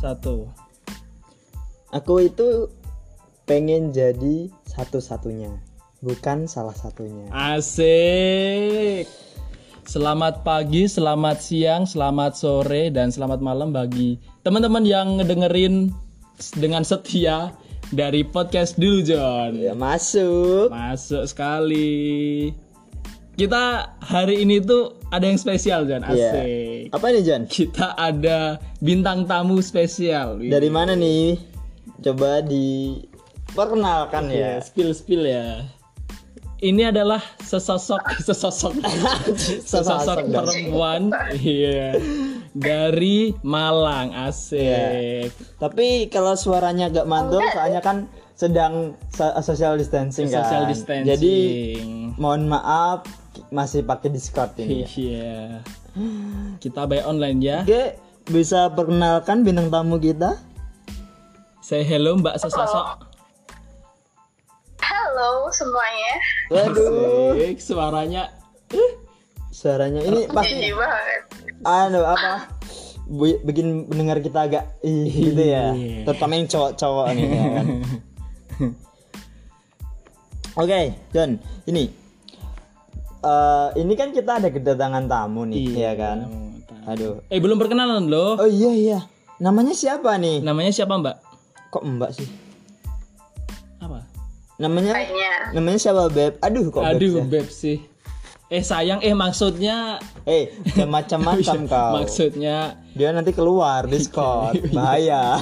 Satu. Aku itu pengen jadi satu-satunya, bukan salah satunya. Asik. Selamat pagi, selamat siang, selamat sore, dan selamat malam bagi teman-teman yang ngedengerin dengan setia dari podcast dulu John. Ya masuk. Masuk sekali. Kita hari ini tuh ada yang spesial John, Iya. asik. Apa nih John? Kita ada bintang tamu spesial. Wih. Dari mana nih? Coba diperkenalkan ya, ya. spill spill ya. Ini adalah sesosok sesosok sesosok perempuan iya dari Malang asik. Tapi kalau suaranya agak mantul, soalnya kan sedang so- social distancing kan. Social distancing. Jadi mohon maaf masih pakai Discord ini. Iya. Kita bayar online ya. Oke, bisa perkenalkan bintang tamu kita? Say hello Mbak sesosok. Halo semuanya. Waduh, Asik, suaranya suaranya ini pasti anu apa? Bu- bikin pendengar kita agak ih gitu ya. Iya. Terutama yang cowok-cowok nih ya kan. Oke, John, ini eh ini kan kita ada kedatangan tamu nih, ya kan? Aduh. Eh belum perkenalan loh. Oh iya iya. Namanya siapa nih? Namanya siapa Mbak? Kok Mbak sih? Apa? Namanya Kayaknya. namanya siapa, Beb? Aduh, kok Beb Aduh sih? beb sih. Eh sayang eh maksudnya Eh, macam-macam kau. maksudnya Dia nanti keluar Discord. Bahaya.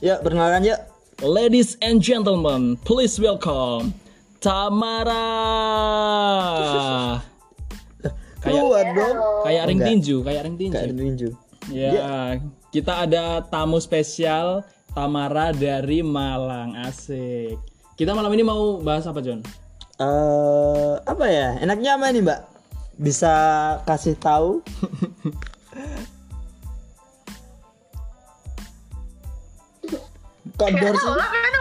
ya, perkenalan yuk. Ladies and gentlemen, please welcome Tamara. Keluar dong. kayak ring tinju, kayak ring tinju. Kayak tinju. Ya, kita ada tamu spesial Tamara dari Malang. Asik. Kita malam ini mau bahas apa, John? Eh, apa ya? Enaknya apa nih, Mbak? Bisa kasih tahu? kok dor sih?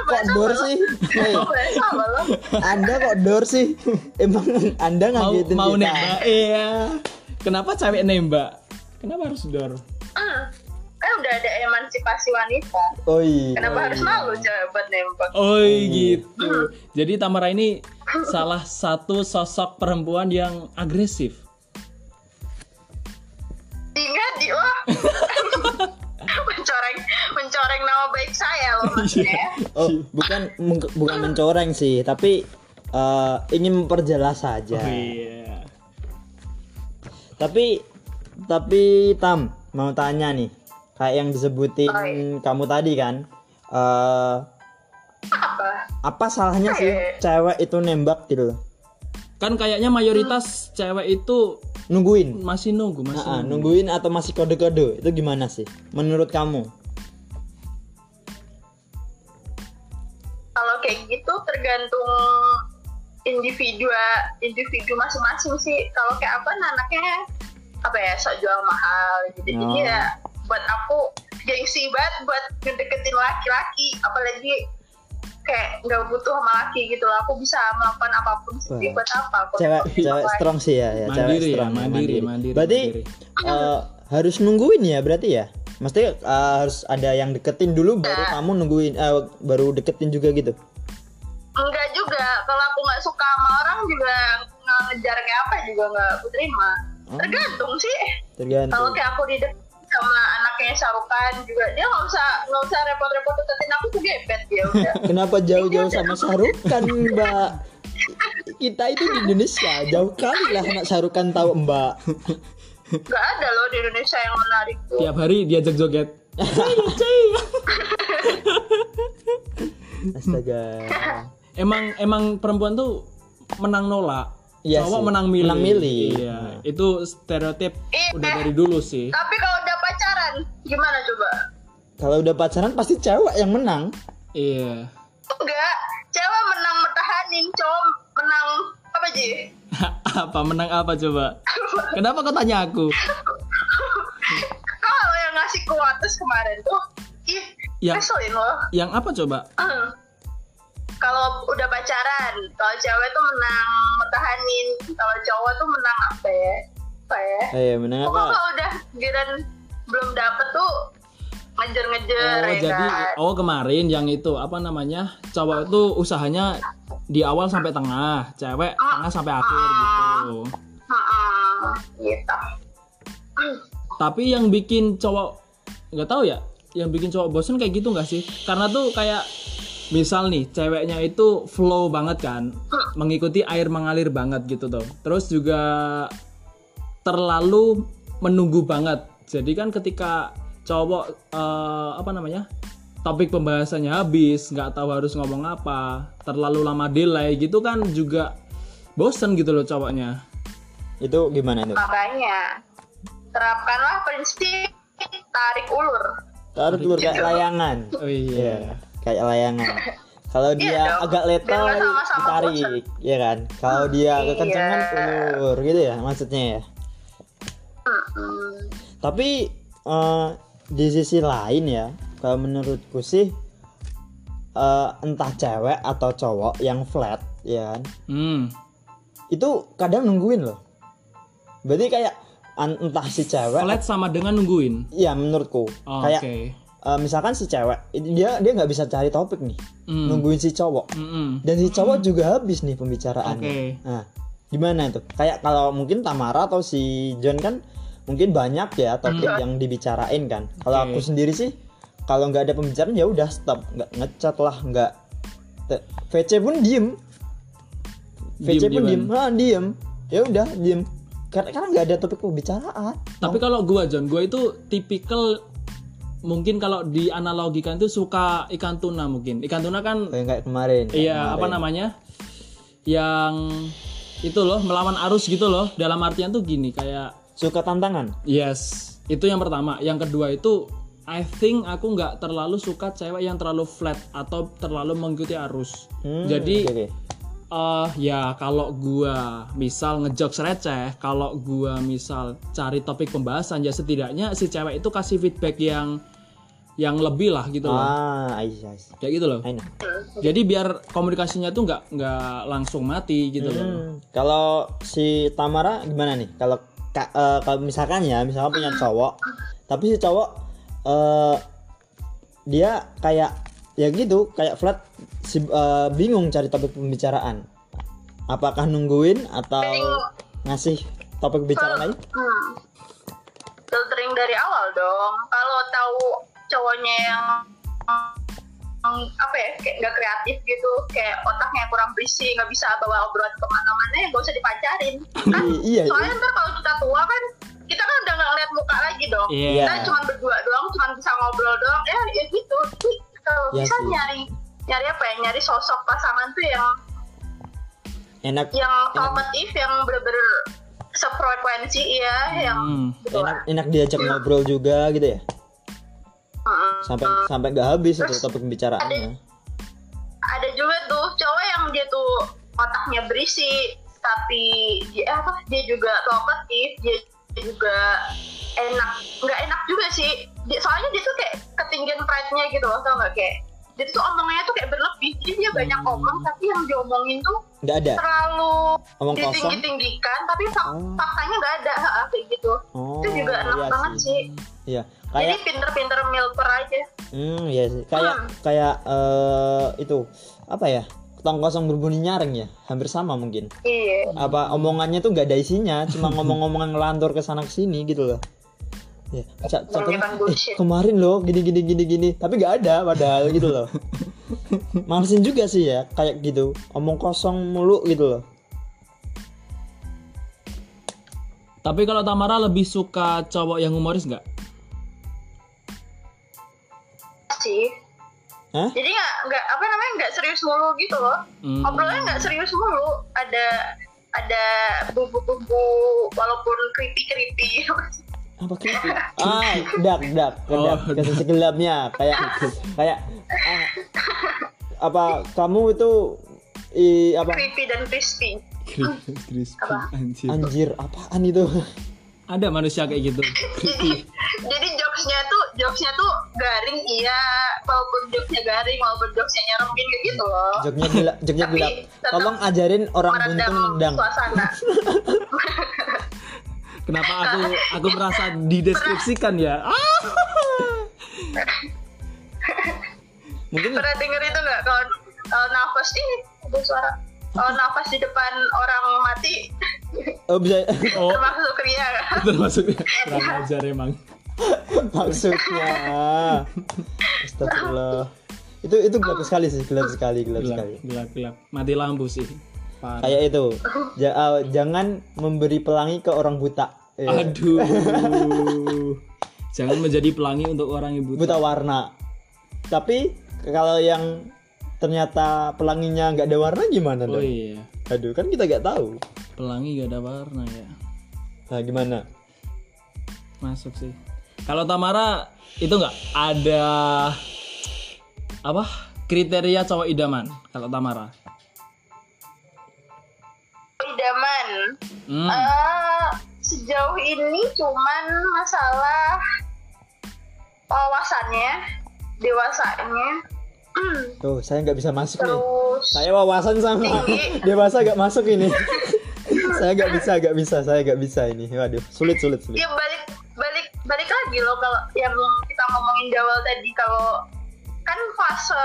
Kok dor sih? Anda kok dor sih? Emang Anda Mau ngagetin mau kita? nembak? Iya. Kenapa cewek nembak? Kenapa harus dor? Hmm. Kan udah ada emansipasi wanita. Oh iya. Kenapa harus malu cewek buat nembak? Oh gitu. Jadi Tamara ini salah satu sosok perempuan yang agresif. Ingat di wah. mencoreng mencoreng nama baik saya loh maksudnya. Oh, bukan bukan mencoreng sih, tapi eh, ingin memperjelas saja. Oh iya. Tapi tapi Tam mau tanya nih, kayak yang disebutin Oh, iya. kamu tadi kan, eh Apa? apa salahnya sih Eh. cewek itu nembak gitu loh? Kan kayaknya mayoritas cewek itu Nungguin, masih nunggu, masih Ah, ah, nunggu. nungguin atau masih kode-kode itu gimana sih? Menurut kamu? Kalau kayak gitu tergantung individu individu masing-masing sih. Kalau kayak apa nah, anaknya apa ya sok jual mahal gitu. Jadi Oh. ya buat aku gengsi banget buat ngedeketin laki-laki apalagi kayak nggak butuh sama laki gitu loh aku bisa melakukan apa pun sendiri buat apa aku Cewek cewek strong sih ya, ya cewek Mandiri ya, strong ya, mandiri, mandiri, Berarti mandiri. eh, harus nungguin ya berarti ya? Mesti eh, harus ada yang deketin dulu baru Nah. kamu nungguin eh, baru deketin juga gitu. enggak juga kalau aku nggak suka sama orang juga ngejar kayak apa juga nggak aku terima Oh. tergantung sih kalau Tergantung. kayak aku di sama anaknya Sarukan juga dia nggak usah nggak usah repot-repot deketin aku tuh gebet dia udah Kenapa jauh-jauh sama Sarukan, Mbak? Kita itu di Indonesia, jauh kali lah anak Sarukan tahu Mbak. nggak ada loh di Indonesia yang menarik tuh Tiap hari diajak joget. Astaga. emang emang perempuan tuh menang nolak. Iya Cowok sih, menang milih. menang milih. Iya, itu stereotip Iya. udah dari dulu sih. tapi kalau udah pacaran gimana coba Kalau udah pacaran pasti cewek yang menang. Iya. enggak cewek menang mertahanin cowok menang apa sih apa menang apa coba? Kenapa kau tanya aku? kalau yang ngasih kuatus kemarin tuh ih Yang ngeselin loh yang apa coba? Hmm. kalau udah pacaran kalau cewek tuh menang mertahanin kalau cowok tuh menang apa ya apa ya Eh, menang pokoknya apa? kalau udah giran belum dapet tuh ngejar-ngejar Oh, ya jadi kan oh kemarin yang itu apa namanya? Cowok itu usahanya di awal sampai tengah, cewek tengah sampai akhir gitu. Heeh, gitu Tapi yang bikin cowok nggak tahu ya, yang bikin cowok bosen kayak gitu nggak sih? Karena tuh kayak misal nih ceweknya itu flow banget kan, mengikuti air mengalir banget gitu tuh. Terus juga terlalu menunggu banget. Jadi kan ketika cowok eh, apa namanya topik pembahasannya habis, nggak tahu harus ngomong apa, terlalu lama delay gitu kan juga bosen gitu loh cowoknya. Itu gimana itu? makanya terapkanlah prinsip tarik ulur Taruh dulu kayak layangan. Oh Iya, kayak layangan. Kalau dia dong, agak letal ditarik, ya kan? Kalau dia Iya. kekencangan ulur gitu ya maksudnya ya. Tapi eh, di sisi lain ya, kalau menurutku sih eh, entah cewek atau cowok yang flat, ya kan? Hmm. Itu kadang nungguin loh. Berarti kayak entah si cewek, Flat sama dengan nungguin. ya menurutku Oh, kayak Oke. eh, misalkan si cewek dia dia nggak bisa cari topik nih, Hmm. nungguin si cowok. Mm-mm. Dan si cowok juga habis nih pembicaraannya. Oke. Nah, gimana itu? Kayak kalau mungkin Tamara atau si John kan mungkin banyak ya topik yang dibicarain kan. Kalau aku sendiri sih kalau nggak ada pembicaraan ya udah stop, nggak ngecat lah, nggak VC pun diem. VC pun diem, ah diem. Ya udah diem. Karena karena nggak ada topik pembicaraan. Tapi kalau gua John, gua itu tipikal mungkin kalau dianalogikan itu suka ikan tuna mungkin. Ikan tuna kan Kayak kayak kemarin. iya apa namanya? Yang itu loh melawan arus gitu loh. Dalam artian tuh gini kayak Suka tantangan. yes, itu yang pertama. Yang kedua itu I think aku nggak terlalu suka cewek yang terlalu flat atau terlalu mengikuti arus. Hmm, Jadi oke, oke. eh ya kalau gua misal ngejokes receh, kalau gua misal cari topik pembahasan ya setidaknya si cewek itu kasih feedback yang yang lebih lah gitu loh. Ah, iya, iya. Kayak gitu loh. I know. Jadi biar komunikasinya tuh nggak nggak langsung mati gitu loh. Hmm, Kalau si Tamara gimana nih? Kalau ka- eh, kalau misalkan ya, misalkan punya cowok, tapi si cowok eh dia kayak ya gitu, kayak flat, si, eh, bingung cari topik pembicaraan. Apakah nungguin atau ngasih topik pembicaraan lain? Hmm. filtering dari awal dong kalau tahu cowoknya yang mm, apa ya kayak nggak kreatif gitu kayak otaknya kurang berisi nggak bisa bawa obrolan ke mana-mana ya gak usah dipacarin kan I- iya, soalnya ntar kalau kita tua kan kita kan udah nggak ngeliat muka lagi dong Iya. kita cuma berdua doang cuma bisa ngobrol doang ya ya gitu kalau Iya bisa sih. nyari nyari apa ya nyari sosok pasangan tuh yang enak yang talkative yang bener-bener sefrekuensi ya yang Hmm. gitu enak lah. enak diajak ngobrol juga gitu ya. Sampai sampai nggak habis itu topik pembicaraannya. ada juga tuh cowok yang dia tuh otaknya berisi tapi dia apa dia juga talkative dia juga enak nggak enak juga sih dia, soalnya dia tuh kayak ketinggian pride-nya gitu loh tau kayak dia tuh omongannya tuh kayak berlebih jadi dia banyak Hmm. omong tapi yang diomongin tuh Nggak ada. terlalu Omong kosong. ditinggi-tinggikan tapi fak- Oh. faktanya nggak ada kayak gitu Oh, itu juga enak iya banget sih, Iya. Jadi Kayak pinter-pinter milper aja Hmm, iya sih. Kayak Hmm. kayak eh, itu apa ya? Tong kosong berbunyi nyaring ya. Hampir sama mungkin. iya Apa omongannya tuh nggak ada isinya, cuma ngomong-ngomongan ngelantur ke sana ke sini gitu loh. Ya, contohnya eh, kemarin loh gini gini gini gini, tapi nggak ada padahal gitu loh. Malesin juga sih ya kayak gitu. Omong kosong mulu gitu loh. Tapi kalau Tamara lebih suka cowok yang humoris nggak? Hah? jadi nggak nggak apa namanya nggak serius mulu gitu loh Hmm. ngobrolnya nggak serius mulu ada ada bumbu-bumbu walaupun creepy creepy apa creepy? ah dak dak kedap Oh, ke sisi gelapnya kayak kayak ah, apa kamu itu i, apa creepy dan crispy Apa? Anjir. anjir apaan itu Ada manusia kayak gitu. jadi jokesnya tuh jokesnya tuh garing iya. Walaupun jokesnya garing walaupun jokesnya nyeremin kayak gitu loh. Joknya gelap joknya Tapi gelap tetap tolong ajarin orang buntung nendang suasana. Kenapa aku aku merasa dideskripsikan ya? Mungkin pernah denger itu nggak? Kalau kalau nafas ini ada suara kalau nafas di depan orang mati oh bisa oh, termasuk ria kan? termasuk kurang ajar emang. maksudnya. Astagfirullah. Itu itu gelap sekali sih, gelap sekali, gelap Gelap, sekali. gelap, gelap. Mati lampu sih. Parah. Kayak itu. Ja- uh, jangan memberi pelangi ke orang buta. Eh, Aduh. Jangan menjadi pelangi untuk orang ibu. buta warna. Tapi kalau yang ternyata pelanginya nggak ada warna gimana Oh dong? iya, Aduh, kan kita nggak tahu. pelangi gak ada warna ya. Nah, gimana? Masuk sih. Kalau Tamara itu nggak ada apa kriteria cowok idaman kalau Tamara? idaman Hmm. Eh, sejauh ini cuman masalah wawasannya dewasanya Hmm, Tuh, saya nggak bisa masuk nih. terus Saya wawasan sama Tinggi. dewasa nggak masuk ini. saya nggak bisa, nggak bisa, saya nggak bisa ini. Waduh, sulit, sulit, sulit. ya balik balik balik lagi loh kalau yang kita ngomongin di awal tadi kalau kan fase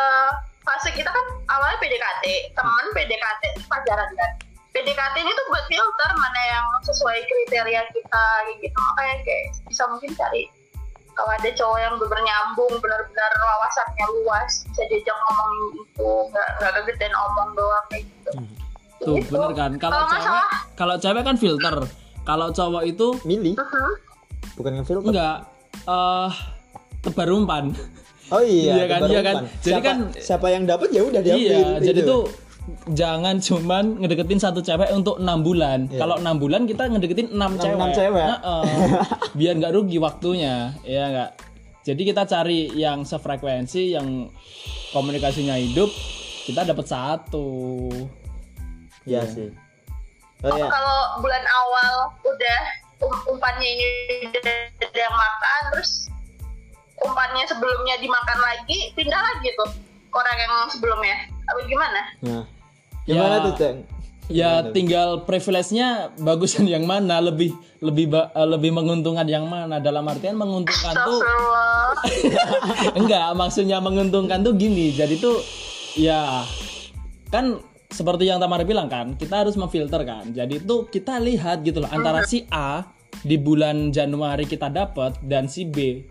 fase kita kan awalnya PDKT teman PDKT pacaran kan PDKT ini tuh buat filter mana yang sesuai kriteria kita gitu makanya kayak bisa mungkin cari kalau ada cowok yang bener nyambung benar-benar wawasannya luas bisa diajak ngomongin itu nggak nggak kegedean omong doang kayak gitu Tuh Gitu. bener kan? Kalau cewek, masalah- kalau cewek kan filter. Kalau cowok itu Milih, Mhm. bukan ngefilter. enggak eh tebar umpan. Oh iya, Iya kan, tebar iya kan. umpan. Jadi siapa, kan- siapa yang dapat ya udah diambil. iya, jadi gitu. tuh jangan cuman ngedeketin satu cewek untuk enam bulan. Iya. Kalau enam bulan kita ngedeketin enam Enam- cewek. enam cewek. Heeh. Biar nggak rugi waktunya, ya nggak. Jadi kita cari yang sefrekuensi, yang komunikasinya hidup, kita dapat satu. Iya sih. Oh ya, kalau bulan awal udah um- umpannya ini udah makan terus umpannya sebelumnya dimakan lagi pindah lagi tuh orang yang sebelumnya apa gimana nah. Gimana Ya. tuh, Ceng? Ya Gimana tuh? tinggal privilege-nya bagusan yang mana, lebih lebih ba- eh, lebih menguntungkan yang mana. Dalam artian menguntungkan tuh enggak, maksudnya menguntungkan tuh gini. Jadi tuh ya kan seperti yang Tamara bilang kan, kita harus memfilter kan. Jadi tuh kita lihat gitu loh antara si A di bulan Januari kita dapat dan si B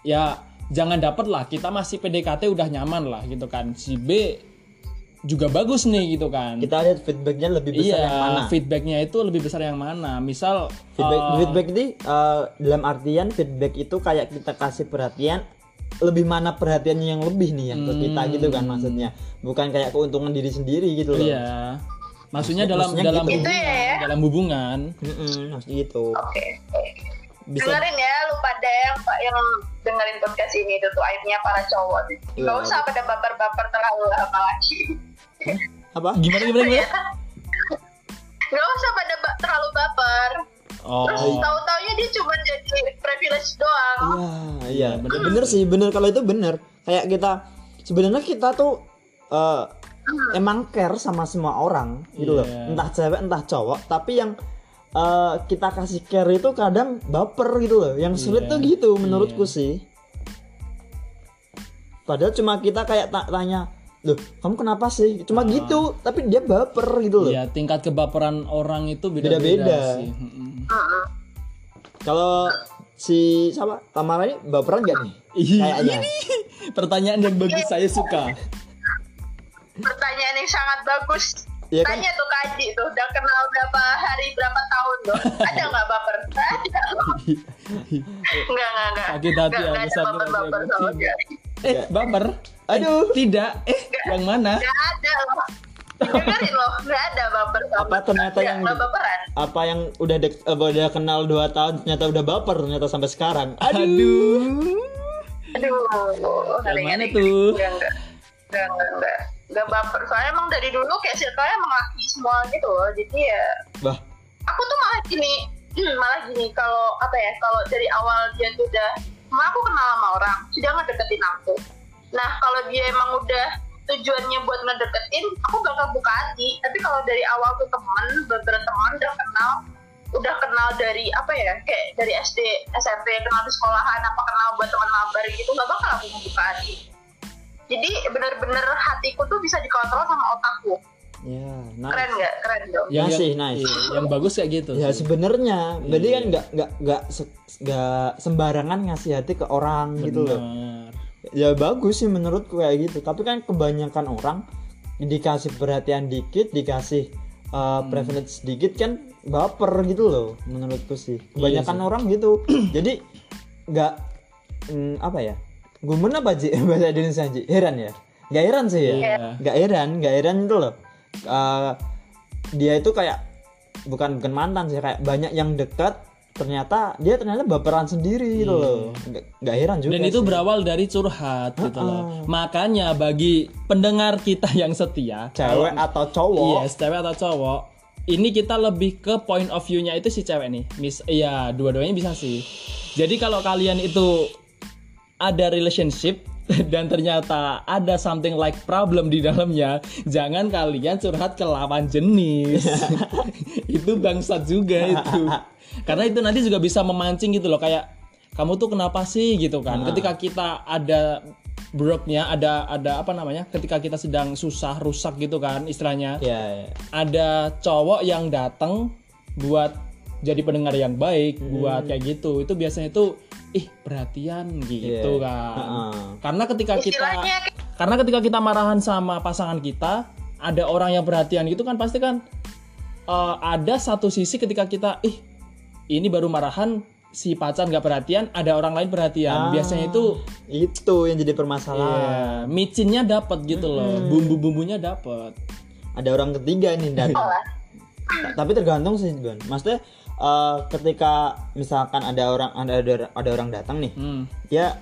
ya jangan dapat lah kita masih PDKT udah nyaman lah gitu kan si B juga bagus nih gitu kan Kita lihat feedbacknya lebih besar iya, yang mana. feedbacknya itu lebih besar yang mana? Misal Feedback, eh, feedback ini eh, dalam artian feedback itu kayak kita kasih perhatian lebih mana perhatiannya yang lebih nih yang ke kita gitu kan maksudnya bukan kayak keuntungan diri sendiri gitu loh iya. Maksudnya dalam Maksudnya dalam gitu. hubungan, Itu ya. dalam hubungan. Mm-mm, maksudnya gitu oke bisa dengerin ya lu pada yang yang dengerin podcast ini itu tuh aibnya para cowok Iya. Gak usah pada baper-baper terlalu lama lagi apa Gimana gimana gimana? Gak usah pada ba- terlalu baper Oh. terus tahu-taunya dia cuma jadi privilege doang Iya, iya, bener, bener sih, bener kalau itu bener. Kayak kita sebenarnya kita tuh eh, emang care sama semua orang gitu loh, Iya. entah cewek entah cowok. Tapi yang eh, kita kasih care itu kadang baper gitu loh. Yang sulit Iya. tuh gitu menurutku Iya. sih. Padahal cuma kita kayak ta- tanya, loh kamu kenapa sih? Cuma gitu, tapi dia baper gitu loh. Iya, tingkat kebaperan orang itu Beda-beda. beda-beda sih. Mm-mm. Mm-mm. Kalau si siapa Tamara ini baperan gak nih? Ih, Kayaknya. Pertanyaan yang bagus saya suka. pertanyaan yang sangat bagus Iya kan? tanya tuh Kak Aji tuh udah kenal berapa hari berapa tahun tuh ada nggak baper ada nggak nggak nggak Sakit hati nggak aku, nggak ada sakit baper hati baper aku. sama Tidak. sekali Eh, baper? Aduh. Eh, tidak. Eh, yang mana? nggak ada loh dengerin loh nggak ada baper sama Apa ternyata yang baperan apa yang udah dek- eh, udah kenal 2 tahun ternyata udah baper ternyata sampai sekarang. Aduh. Aduh. aduh ngeri, mana tuh? nggak nggak nggak nggak nggak nggak baper soalnya emang dari dulu kayak circle-nya emang laki semua gitu loh jadi ya Bah, aku tuh malah gini hmm, malah gini kalau apa ya kalau dari awal dia tuh udah emang aku kenal sama orang sudah ngedeketin aku nah kalau dia emang udah tujuannya buat ngedeketin aku bakal buka hati tapi kalau dari awal tuh temen beberapa teman udah kenal udah kenal dari apa ya kayak dari SD SMP kenal di sekolahan apa kenal buat teman mabar gitu nggak bakal aku membuka hati jadi bener-bener hatiku tuh bisa dikontrol sama otakku Ya, nah. keren nggak keren dong yang, Masih, yang, nice. iya, yang bagus kayak gitu Ya sih. sebenarnya, berarti Iya. kan nggak nggak nggak se- nggak sembarangan ngasih hati ke orang gitu loh. Ya bagus sih menurutku kayak gitu. Tapi kan kebanyakan orang dikasih perhatian dikit, dikasih uh, Hmm. privilege sedikit kan baper gitu loh menurutku sih. Kebanyakan Iya sih. orang gitu. Jadi nggak mm, apa ya? Gumen apa Ji bahasa Indonesia Ji? Heran ya? Gak heran sih ya. Iya. Gak heran, gak heran itu loh. Uh, dia itu kayak bukan bukan mantan sih kayak banyak yang dekat ternyata dia ternyata baperan sendiri gitu loh. Gak, gak heran juga. Dan itu sih. berawal dari curhat gitu loh. Makanya bagi pendengar kita yang setia, cewek atau cowok. Yes, cewek atau cowok. Ini kita lebih ke point of view-nya itu si cewek nih. Mis iya, dua-duanya bisa sih. Jadi kalau kalian itu ada relationship dan ternyata ada something like problem di dalamnya, jangan kalian curhat ke lawan jenis. itu bangsat juga itu. Karena itu nanti juga bisa memancing gitu loh kayak kamu tuh kenapa sih gitu kan. Ketika kita ada broknya ada ada apa namanya? Ketika kita sedang susah, rusak gitu kan istilahnya Ya, ya. ada cowok yang datang buat jadi pendengar yang baik buat kayak gitu itu biasanya itu ih perhatian gitu Iya. kan Heeh. karena ketika kita istilahnya karena ketika kita marahan sama pasangan kita ada orang yang perhatian gitu kan pasti kan eh, ada satu sisi ketika kita ih ini baru marahan si pacar nggak perhatian ada orang lain perhatian Ah. biasanya itu itu yang jadi permasalahan. ya, micinnya dapat gitu loh bumbu-bumbunya dapat Ada orang ketiga nih dan lah. Ta- tapi tergantung sih Gon. Maksudnya eh, ketika misalkan ada orang ada ada, ada orang datang nih, hmm. ya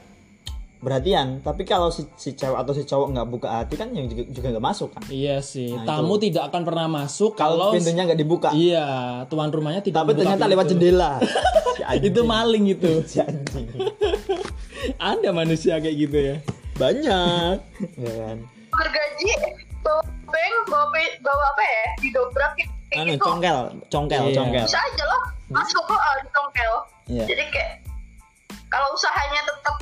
perhatian. Tapi kalau si, si cewek atau si cowok nggak buka hati kan yang juga juga nggak masuk kan. Iya sih, Nah, tamu tidak akan pernah masuk Kalau kalau pintunya nggak dibuka, iya tuan rumahnya tidak tapi ternyata pintu. lewat jendela. Si. Itu maling itu. Si anjing. Ada manusia kayak gitu ya. Banyak. ya kan. bergaji bawa peng bawa pe- bawa apa ya didobrak kayak Anu gitu congkel, congkel, Iya. congkel. bisa aja loh masuk kok uh, di tongkel Iya. jadi kayak kalau usahanya tetap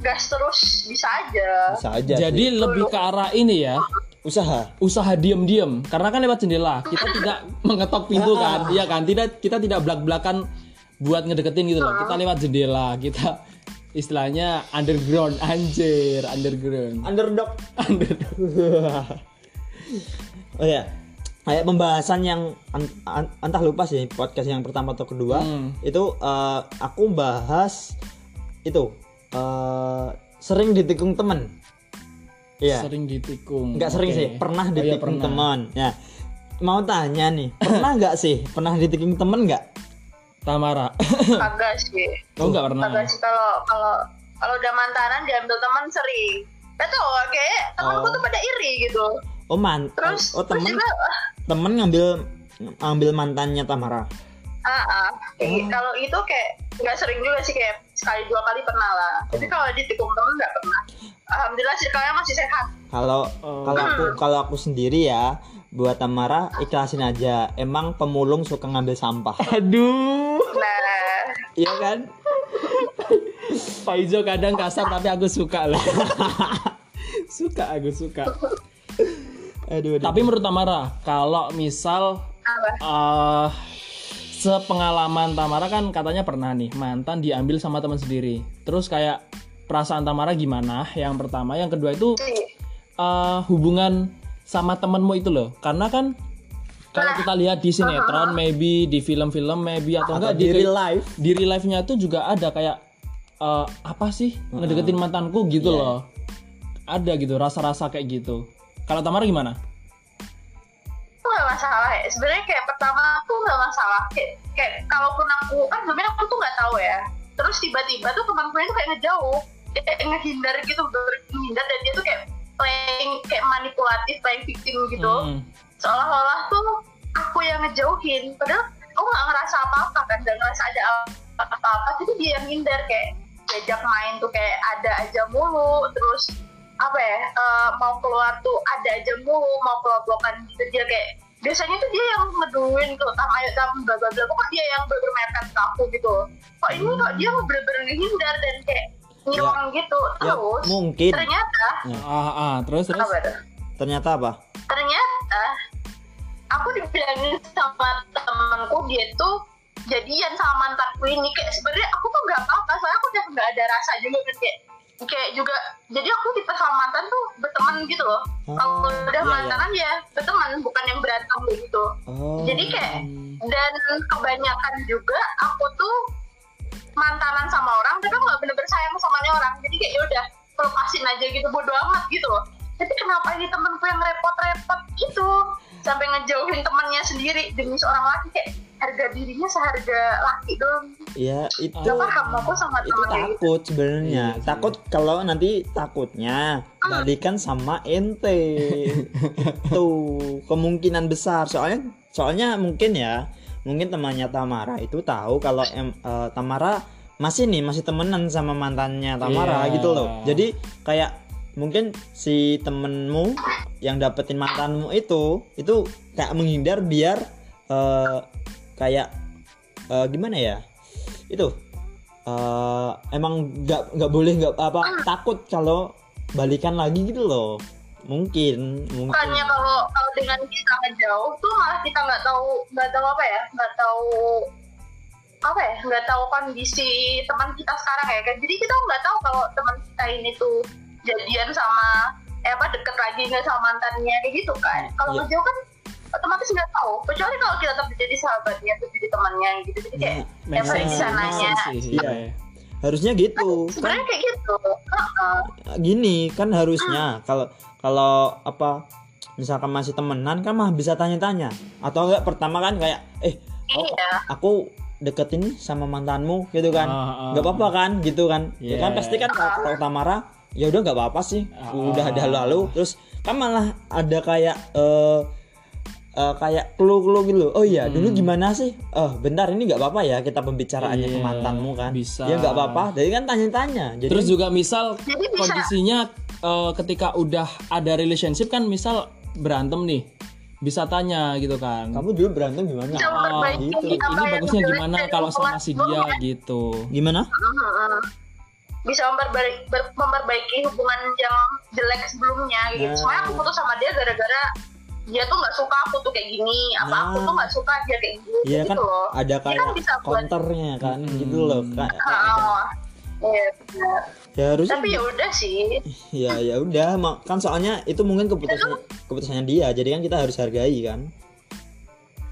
gas terus bisa aja Bisa aja. Jadi sih. lebih ke arah ini ya, usaha. usaha diem-diem. Karena kan lewat jendela, kita tidak mengetok pintu kan, iya kan? Tidak kita tidak belak-belakan buat ngedeketin gitu loh. Kita lewat jendela, kita istilahnya underground anjir, underground. Underdog. Underground. oh ya, kayak pembahasan yang an- an- entah lupa sih podcast yang pertama atau kedua Hmm. itu eh, aku bahas itu eh, sering ditikung temen. Iya, Sering ditikung. nggak sering Oke. sih, pernah Oh, iya, ditikung pernah. temen. Ya, mau tanya nih, pernah nggak sih pernah ditikung temen nggak? Tamara. kagak sih Oh enggak pernah. kagak sih kalau kalau kalau udah mantanan diambil teman sering Gak tau kayak temanku Oh. tuh pada iri gitu Oh man, terus oh terus temen juga ah, temen ngambil ngambil mantannya Tamara. ah, ah. Kayak Oh. kalau itu kayak nggak sering juga sih kayak sekali dua kali pernah lah tapi Oh. kalau ditikung temen nggak pernah alhamdulillah circle-nya masih sehat Kalau Oh. kalau aku kalau aku sendiri ya buat Tamara ikhlasin aja. Emang pemulung suka ngambil sampah. Aduh. nah Iya kan? Pak Ijo kadang kasar tapi aku suka lah. suka aku suka. Aduh. aduh. Tapi menurut Tamara, kalau misal eh sepengalaman Tamara kan katanya pernah nih mantan diambil sama teman sendiri. Terus kayak perasaan Tamara gimana? Yang pertama, yang kedua itu eh, hubungan sama temenmu itu loh. Karena kan kalau kita lihat di sinetron, maybe di film-film, maybe atau, Atau enggak di real life. di real life-nya tuh juga ada kayak eh, apa sih ngedeketin mantanku gitu Iya. loh. Ada gitu rasa-rasa kayak gitu. Kalau Tamara gimana? itu nggak masalah ya. Sebenarnya kayak pertama tuh nggak masalah. Kayak kayak kalaupun aku kan sebenarnya aku tuh nggak tahu ya. Terus tiba-tiba tuh temanku itu kayak ngejauh. Kayak ngehindar gitu menghindar dan dia tuh kayak playing kayak manipulatif playing victim gitu. Hmm. seolah-olah tuh aku yang ngejauhin. Padahal aku nggak ngerasa apa-apa kan. Nggak ngerasa ada apa-apa. Jadi dia yang hindar kayak diajak main tuh kayak ada aja mulu. Terus apa ya eh, mau keluar tuh ada aja mulu mau pelok-pelokan gitu. Dia kayak biasanya tuh dia yang ngeduin tuh tam ayo tam bla bla bla. Kok dia yang bermainkan ke aku gitu kok ini kok dia bener-bener ngehindar dan kayak ngilang gitu Ya, terus? mungkin. ternyata Ah, ah, terus terus. apa Ternyata apa? ternyata aku dibilangin sama temanku dia tuh jadian sama mantanku ini. Kayak sebenarnya aku tuh nggak apa-apa soalnya aku udah nggak ada rasa juga kan kayak kayak juga jadi aku tipe sama mantan tuh berteman gitu loh. Oh, kalau udah iya, iya. mantanan ya berteman bukan yang berantem gitu. Oh. jadi kayak dan kebanyakan juga aku tuh mantanan sama orang tapi nggak bener-bener sayang sama orang. Jadi kayak yaudah lepasin aja gitu bodo amat gitu loh. Tapi kenapa ini temenku yang repot-repot gitu? Sampai ngejauhin temannya sendiri demi seorang laki kayak harga dirinya seharga laki dong ya itu gak paham aku sama itu takut sebenarnya. Iya sih. takut kalau nanti takutnya balikan sama ente. Tuh kemungkinan besar. Soalnya soalnya mungkin ya mungkin temannya Tamara itu tahu kalau em, eh, Tamara masih nih masih temenan sama mantannya Tamara Iya. gitu loh. Jadi kayak mungkin si temenmu yang dapetin mantanmu itu itu kayak menghindar biar eh, kayak eh, gimana ya? Itu eh, emang nggak nggak boleh nggak apa takut kalau balikan lagi gitu loh. Mungkin mungkin. Bukannya kalau kalau dengan kita ngejauh tuh malah kita nggak tahu nggak tahu apa ya? Nggak tahu apa ya? Nggak tahu kondisi teman kita sekarang ya kan? Jadi kita nggak tahu kalau teman kita ini tuh jadian sama eh apa deket lagi nggak sama mantannya kayak gitu kan? Kalau Iya. ngejauh kan otomatis nggak tahu kecuali kalau kita tetap jadi sahabatnya tuh jadi temannya gitu jadi kayak Nah, yang sense, sananya Iya. iya. harusnya gitu kan sebenarnya kayak gitu Heeh. gini kan harusnya kalau kalau apa misalkan masih temenan kan mah bisa tanya-tanya atau enggak pertama kan kayak eh oh, iya aku deketin sama mantanmu gitu kan Ah, ah. nggak apa-apa kan gitu kan ya kan Yeah. pasti kan kalau kalau Tamara ya udah nggak apa-apa sih Ah, udah ah. ada lalu terus kan malah ada kayak eh eh, kayak clue-clue gitu loh. oh iya dulu gimana sih oh bentar ini nggak apa-apa ya kita pembicaraannya ke Hmm. Iya, mantanmu kan bisa. ya nggak apa-apa jadi kan tanya-tanya jadi Terus juga misal Jadi bisa. kondisinya eh, ketika udah ada relationship kan misal berantem nih bisa tanya gitu kan. kamu dulu berantem gimana Ah, memperbaiki gitu. ini bagusnya gimana kalau sama si dia gitu. gimana bisa memperbaiki, memperbaiki hubungan yang jelek sebelumnya gitu. Nah. Soalnya aku putus sama dia gara-gara dia tuh nggak suka aku tuh kayak gini, apa Nah. aku tuh nggak suka dia kayak gini Iya gitu kan loh. ada Dia kan kayak bisa buat counternya kan Hmm. gitu loh Kak. Oh, iya, benar. ya harusnya Tapi ya udah sih. ya ya udah mak- kan soalnya itu mungkin keputusan keputusannya dia jadi kan kita harus hargai kan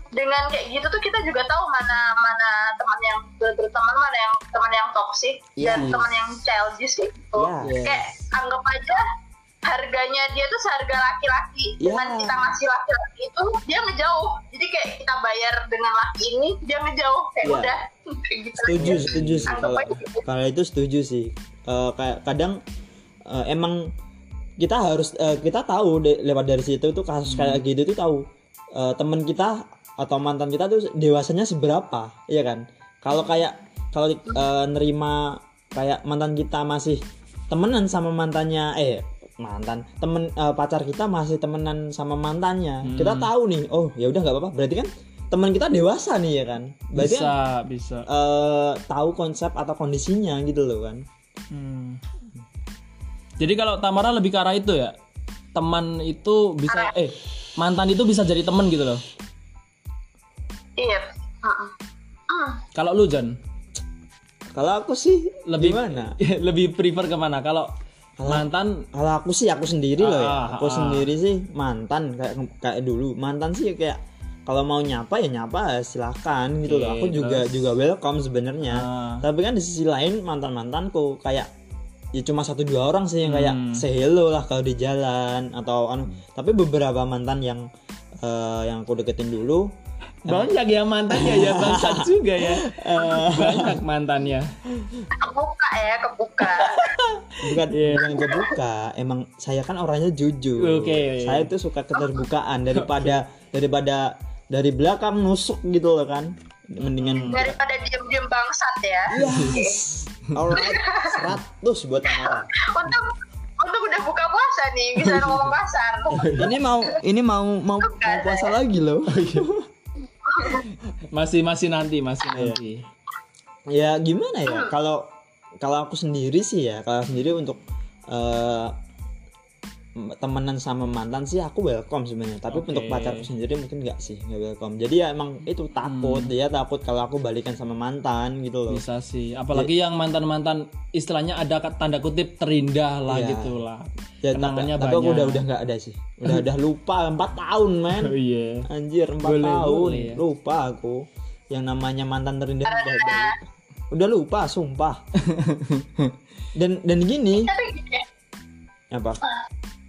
Dengan kayak gitu tuh kita juga tahu mana mana teman yang berteman mana yang teman yang toksik dan Yes. teman yang childish gitu. Yes. Kayak anggap aja harganya dia tuh seharga laki-laki dengan Ya. kita ngasih laki-laki itu dia ngejauh jadi kayak kita bayar dengan laki ini dia ngejauh kayak Ya. udah gitu setuju aja. setuju sih Anggap kalau aja gitu. kalau itu setuju sih kayak kadang eh, emang kita harus eh, kita tahu de- lewat dari situ tuh kasus kayak gitu tuh tahu eh, teman kita atau mantan kita tuh dewasanya seberapa iya kan kalau kayak kalau eh, nerima kayak mantan kita masih temenan sama mantannya eh mantan temen eh, pacar kita masih temenan sama mantannya kita tahu nih oh ya udah nggak apa-apa berarti kan teman kita dewasa nih ya kan berarti kan Bisa, bisa. eh, tahu konsep atau kondisinya gitu loh kan Hmm. Jadi kalau Tamara lebih ke arah itu ya. Teman itu bisa eh mantan itu bisa jadi teman gitu loh. iya Heeh. Hmm. Kalau lu Jan kalau aku sih lebih gimana lebih prefer ke mana? Kalau mantan kalau aku sih aku sendiri loh ya Ah, aku ah. sendiri sih mantan kayak kayak dulu mantan sih kayak kalau mau nyapa ya nyapa silahkan gitu loh Oke, aku juga terus? juga welcome sebenarnya Ah. tapi kan di sisi lain mantan mantanku kayak ya cuma satu dua orang sih yang kayak Hmm. say hello lah kalau di jalan atau anu tapi beberapa mantan yang eh, yang aku deketin dulu banyak ya mantannya ya bangsat juga ya. banyak mantannya. kebuka ya kebuka. Bukan Iya. bukan kebuka. Emang saya kan orangnya jujur. Oke. saya tuh suka keterbukaan daripada daripada dari belakang nusuk gitu loh kan. Mendingan daripada diem-diem bangsat ya. Yes. Alright. 100 buat Tamara untuk untuk udah udah buka puasa nih bisa ngomong kasar. Ini mau ini mau mau mau puasa lagi loh Masih masih nanti, masih nanti. ya gimana ya kalau kalau aku sendiri sih ya kalau sendiri untuk eh, temenan sama mantan sih aku welcome sebenarnya tapi Oke. untuk pacarku sendiri mungkin nggak sih nggak welcome jadi ya emang itu takut dia takut kalau aku balikan sama mantan gitu loh Bisa sih. Apalagi yang mantan-mantan istilahnya ada tanda kutip terindah lah Iya. gitu lah. ya, tapi, Kenangannya tapi aku banyak. udah udah nggak ada sih udah udah lupa empat tahun men Oh iya. anjir empat Boleh, tahun boleh ya. lupa aku yang namanya mantan terindah udah, udah, udah lupa sumpah dan dan gini ya apa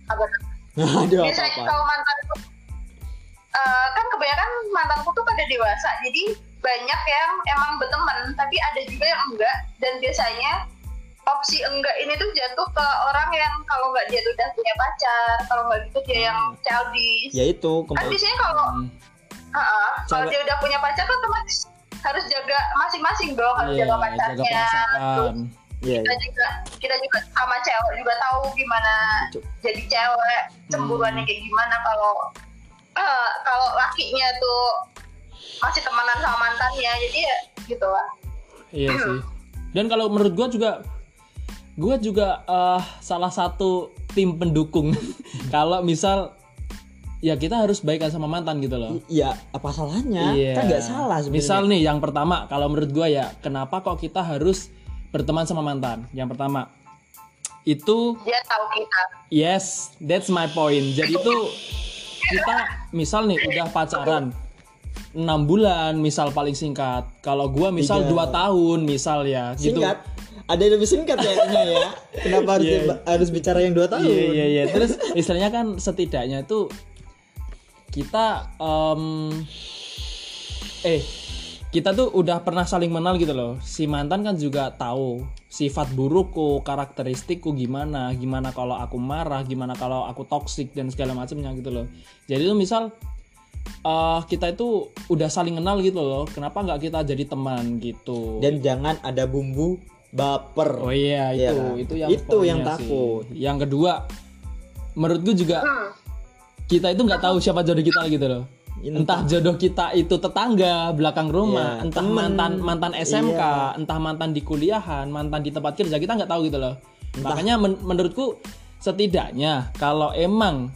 apa aduh apa biasanya apa kalau mantanku eh, kan kebanyakan mantanku tuh pada dewasa jadi banyak yang emang berteman tapi ada juga yang enggak dan biasanya opsi enggak ini tuh jatuh ke orang yang kalau nggak dia tuh udah punya pacar kalau nggak gitu dia yang childish ya itu kan biasanya kalau Hmm. Heeh, kalau dia udah punya pacar kan otomatis harus jaga masing-masing dong harus Iya, jaga jaga pacarnya perasaan. terus ya kita juga kita juga sama cewek juga tahu gimana Cu- jadi cewek cemburuannya kayak gimana kalau eh, kalau lakinya tuh masih temenan sama mantannya jadi ya gitu lah Iya sih. Dan kalau menurut gua juga gua juga eh, salah satu tim pendukung. kalau misal ya kita harus baikan sama mantan gitu loh. ya apa salahnya Iya. kan nggak salah sebenarnya Misal nih yang pertama kalau menurut gua ya kenapa kok kita harus berteman sama mantan? Yang pertama itu dia tahu kita yes, that's my point. Jadi itu kita misal nih udah pacaran enam bulan misal paling singkat. Kalau gua misal Tiga. dua tahun misal ya gitu. singkat ada yang lebih singkat ya kayaknya ya kenapa harus Iya. harus bicara yang dua tahun Iya iya iya. Terus istilahnya kan setidaknya itu kita em, eh kita tuh udah pernah saling mengenal gitu loh. Si mantan kan juga tahu sifat burukku, karakteristikku gimana, gimana kalau aku marah, gimana kalau aku toksik dan segala macamnya gitu loh. Jadi tuh misal eh kita itu udah saling kenal gitu loh. Kenapa nggak kita jadi teman gitu? dan jangan ada bumbu baper Oh iya itu Iya. itu yang Itu yang poinnya sih. takut. Yang kedua, menurut gue juga kita itu nggak tahu siapa jodoh kita gitu loh. Entah jodoh kita itu tetangga belakang rumah, Iya, entah temen. mantan mantan SMK, Iya. entah mantan di kuliahan, mantan di tempat kerja kita nggak tahu gitu loh. Makanya men- menurutku setidaknya kalau emang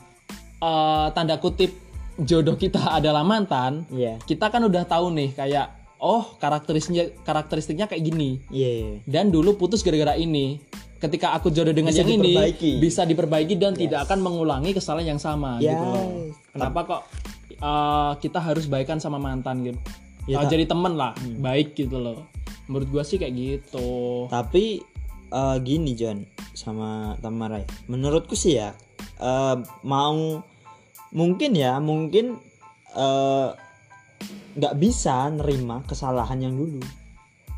eh, tanda kutip jodoh kita adalah mantan, iya kita kan udah tahu nih kayak oh karakteristiknya karakteristiknya kayak gini iya dan dulu putus gara-gara ini. Ketika aku jodoh dengan Bisa yang ini diperbaiki. bisa diperbaiki dan tidak akan mengulangi kesalahan yang sama Yes. gitu loh. Kenapa kok uh, kita harus baikan sama mantan gitu? Ya, Uh, jadi temen lah, baik gitu loh. Menurut gua sih kayak gitu. tapi eh, gini John sama Tamara ya. menurutku sih ya eh, mau mungkin ya mungkin nggak bisa nerima kesalahan yang dulu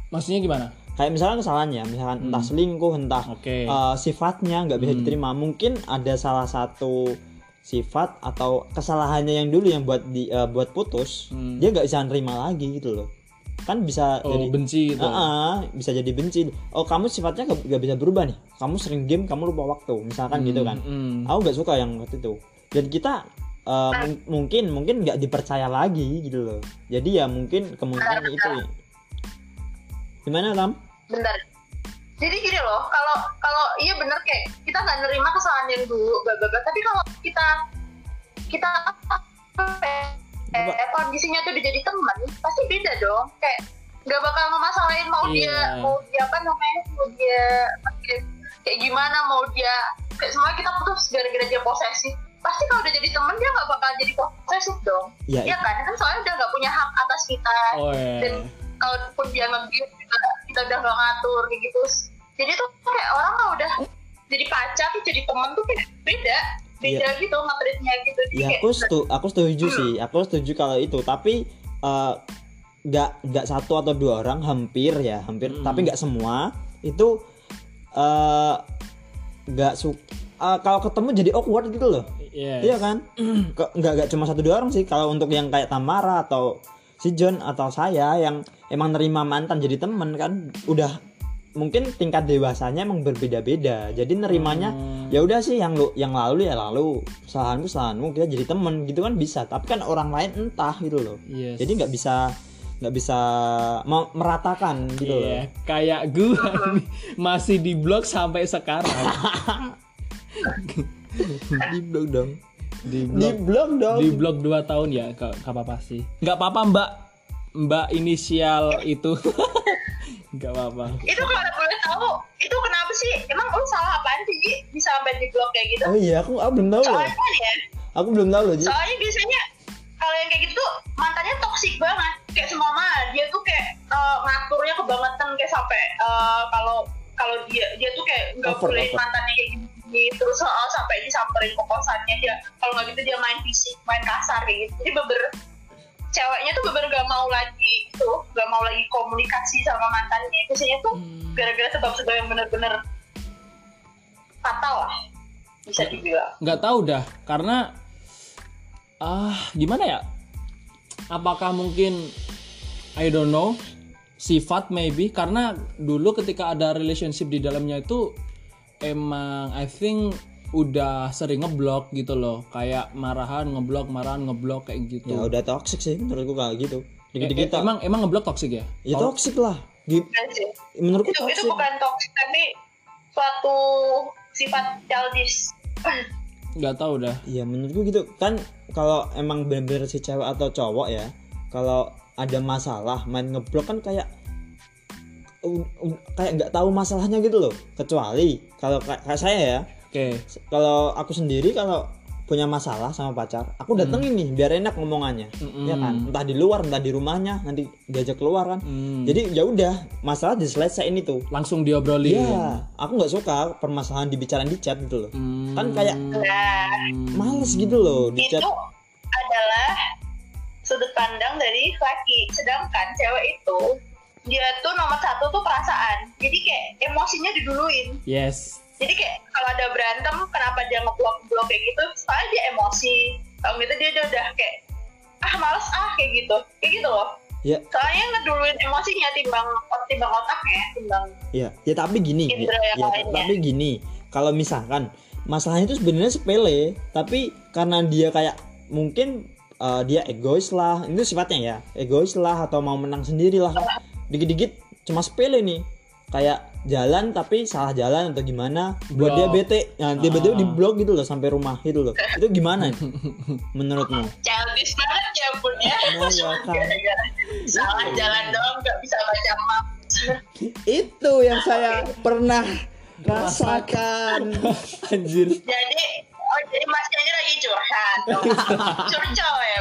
Maksudnya gimana? kayak misalnya kesalahannya misalkan entah selingkuh entah Hmm. Oke. eh, sifatnya nggak bisa Hmm. diterima mungkin ada salah satu sifat atau kesalahannya yang dulu yang buat di eh, buat putus Hmm. dia nggak bisa nerima lagi gitu loh. Kan bisa Oh, jadi benci gitu. Ah, ah, bisa jadi benci. Oh kamu sifatnya gak, gak bisa berubah nih. Kamu sering game kamu lupa waktu misalkan gitu kan. Hmm. aku nggak suka yang waktu itu. Dan kita mung- mungkin mungkin nggak dipercaya lagi gitu loh. Jadi ya mungkin kemungkinan itu gimana tam? Bentar jadi gini loh kalau kalau iya bener kayak kita nggak nerima kesalahan yang dulu bla bla bla. Tapi kalau kita kita eh, kondisinya tuh jadi teman pasti beda dong. Kayak nggak bakal memasalahin mau dia Iya. mau dia apa namanya mau dia kayak, kayak gimana mau dia kayak semuanya kita putus gara-gara dia posesif. Pasti kalau udah jadi teman dia nggak bakal jadi posesif dong. Ya Iya kan? Kan soalnya udah nggak punya hak atas kita. Oh iya. dan kalaupun dia nge-give kita, kita udah gak ngatur kayak gitu. Jadi tuh kayak orang kalau udah jadi pacar tuh jadi temen tuh kayak beda. Beda gitu nge-treatnya gitu. Jadi ya kayak- aku setu aku setuju sih. Aku setuju kalau itu. Tapi eh, nggak nggak satu atau dua orang hampir ya hampir. Hmm. tapi nggak semua. Itu eh, nggak su eh, kalau ketemu jadi awkward gitu loh. Yes. Iya kan? Ke- nggak nggak cuma satu dua orang sih. Kalau untuk yang kayak Tamara atau si John atau saya yang emang nerima mantan jadi temen kan, udah mungkin tingkat dewasanya emang berbeda-beda jadi nerimanya Hmm. ya udah sih yang lu yang lalu ya lalu kesalahanku kesalahanmu kita jadi temen gitu kan bisa tapi kan orang lain entah gitu loh Yes. jadi nggak bisa nggak bisa me- meratakan gitu loh Iya, kayak gua nih, masih di blog sampai sekarang. di blog dong Di di blog blog dong di blog 2 tahun ya, gak, gak apa-apa sih. Gak apa-apa, Mbak. Mbak inisial itu. gak apa-apa. Itu kalau boleh tahu, itu kenapa sih? Emang lu salah apaan sih Ji? bisa sampai di blok kayak gitu? oh iya aku, aku belum tahu loh Soalnya kan ya, aku belum tahu loh Ji. soalnya biasanya kalau yang kayak gitu tuh mantannya toksik banget. Kayak semua mah dia tuh kayak eh, ngaturnya kebangetan kayak sampai eh, kalau kalau dia dia tuh kayak nggak boleh mantannya kayak gini terus eh, sampai disamperin ke kosannya dia. Kalau nggak gitu dia main fisik main kasar kayak gitu. Jadi beber ceweknya tuh beber gak mau lagi itu gak mau lagi komunikasi sama mantannya. Biasanya tuh gara-gara sebab-sebab yang bener-bener fatal lah bisa dibilang. nggak tahu dah karena ah gimana ya? Apakah mungkin I don't know sifat maybe? Karena dulu ketika ada relationship di dalamnya itu emang I think udah sering ngeblok gitu loh. Kayak marahan ngeblok marahan ngeblok kayak gitu. Ya udah toxic sih menurutku kayak gitu. Eh, dikit-dikit eh, emang emang ngeblok toxic ya? Ya toxic lah. Bukan sih. menurutku itu itu toxic. bukan toxic tapi suatu sifat childish. Nggak tahu dah. Iya menurutku gitu. Kan kalau emang bener-bener si cewek atau cowok ya kalau ada masalah main ngeblok kan kayak kayak nggak tahu masalahnya gitu loh. Kecuali kalau kayak kayak saya ya. Oke. Kalau aku sendiri kalau punya masalah sama pacar aku datengin nih biar enak ngomongannya. Mm-mm. ya kan? Entah di luar entah di rumahnya nanti diajak keluar kan. Hmm. jadi ya udah masalah diselesaiin itu. Langsung diobrolin. Iya, aku nggak suka permasalahan dibicarain di chat gitu loh. Hmm. Kan kayak nah. males gitu loh di itu chat. adalah sudut pandang dari laki. Sedangkan cewek itu dia tuh nomor satu tuh perasaan. Jadi kayak emosinya diduluin. Yes. Jadi kayak kalau ada berantem kenapa dia ngeblok blok kayak gitu? Soalnya dia emosi. Kalau gitu dia udah udah kayak ah males ah kayak gitu. Kayak gitu loh. Ya, soalnya ngeduluin emosinya timbang timbang otaknya timbang ya, ya tapi gini, ya, ya, tapi gini, kalau misalkan masalahnya itu sebenarnya sepele, tapi karena dia kayak mungkin uh, dia egois lah, itu sifatnya ya, egois lah atau mau menang sendiri lah, dikit-dikit cuma sepele nih, kayak jalan tapi salah jalan atau gimana, buat dia Blok. bete, nah tiba-tiba Ah. di blok gitu loh sampai rumah gitu loh, itu gimana menurutmu? childish banget ya ampun ya Nah, ya kan. Salah jalan doang nggak bisa baca map. Itu yang saya pernah rasakan. Anjir. Jadi oh jadi masnya ini lagi curhat curcol ya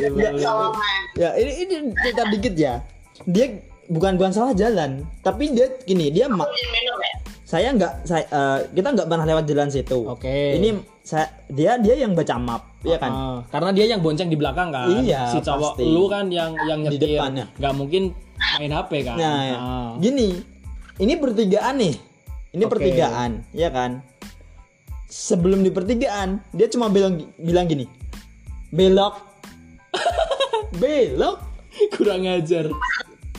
Iya, Solongan ya ini ini cerita dikit ya. Dia bukan bukan salah jalan. Tapi dia gini dia ma- izin minum ya? Saya nggak saya eh, kita nggak pernah lewat jalan situ. Oke. ini saya dia dia yang baca map ya kan? Ah, karena dia yang bonceng di belakang kan? Iya, si cowok pasti. lu kan yang yang Di nyetir. depannya. nggak mungkin main HP kan? Nah ya. Ah. gini ini pertigaan nih. Ini Oke. pertigaan ya kan? Sebelum di pertigaan dia cuma bilang bilang gini. Belok. Belok. Kurang ajar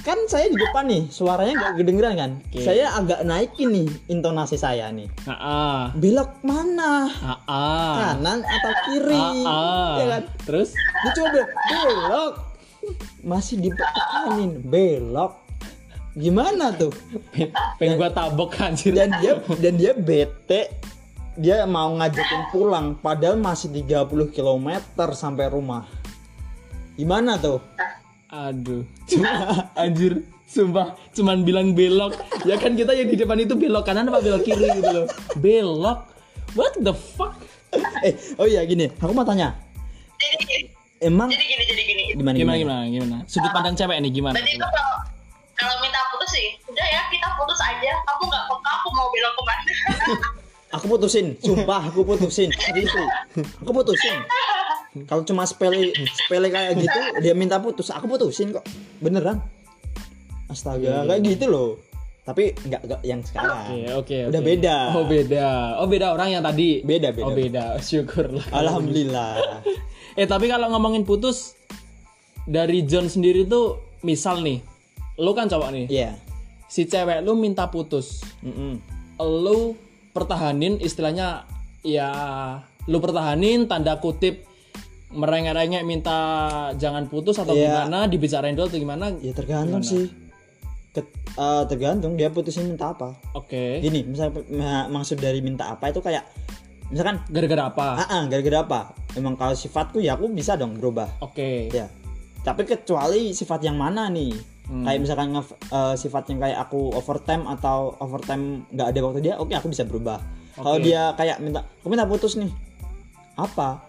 kan saya di depan nih suaranya nggak kedengeran kan? Oke. saya agak naikin nih intonasi saya nih. Ah belok mana? Ah kanan atau kiri? Ah. ya kan? Terus? Dia coba belok. Masih dipekanin belok. Gimana tuh? Pengen gua tabok anjir. Dan dia dan dia bete. Dia mau ngajakin pulang padahal masih 30 km sampai rumah. Gimana tuh aduh Cuma- anjir sumpah cuman bilang belok. Ya kan kita yang di depan itu belok kanan apa belok kiri gitu loh. Belok? What the fuck? Eh oh iya gini aku mau tanya. Jadi emang jadi gini jadi gini. Gimana gimana gimana? gimana sudut pandang cewek nih gimana? Berarti itu kalau kalau minta putus sih udah ya kita putus aja. Kamu nggak peka aku mau belok ke mana. Aku putusin sumpah aku putusin. Seriously. aku putusin kalau cuma sepele sepele kayak gitu dia minta putus. Aku putusin kok. Beneran. Astaga kayak gitu loh. Tapi nggak nggak yang sekarang. Oke oke Udah oke. beda. Oh beda. Oh beda orang yang tadi. Beda, beda. Oh beda. Syukurlah. Alhamdulillah. Eh tapi kalau ngomongin putus Dari John sendiri tuh Misal nih Lu kan cowok nih. Iya. Si cewek lu minta putus. Mm-mm. lu pertahanin istilahnya ya lu pertahanin tanda kutip merengek-rengek minta jangan putus atau Iya. gimana dibicarain dulu atau gimana? Ya tergantung sih. Ket- eh, tergantung dia putusin minta apa. Oke. Gini misalnya ma- maksud dari minta apa itu kayak misalkan gara-gara apa? Ah ah, gara-gara apa? Emang kalau sifatku ya aku bisa dong berubah. Oke. Ya. Tapi kecuali sifat yang mana nih? Hmm. kayak misalkan nge- eh, sifat yang kayak aku overtime atau overtime nggak ada waktu dia oke aku bisa berubah. Kalau Oke. dia kayak minta aku minta putus nih. Apa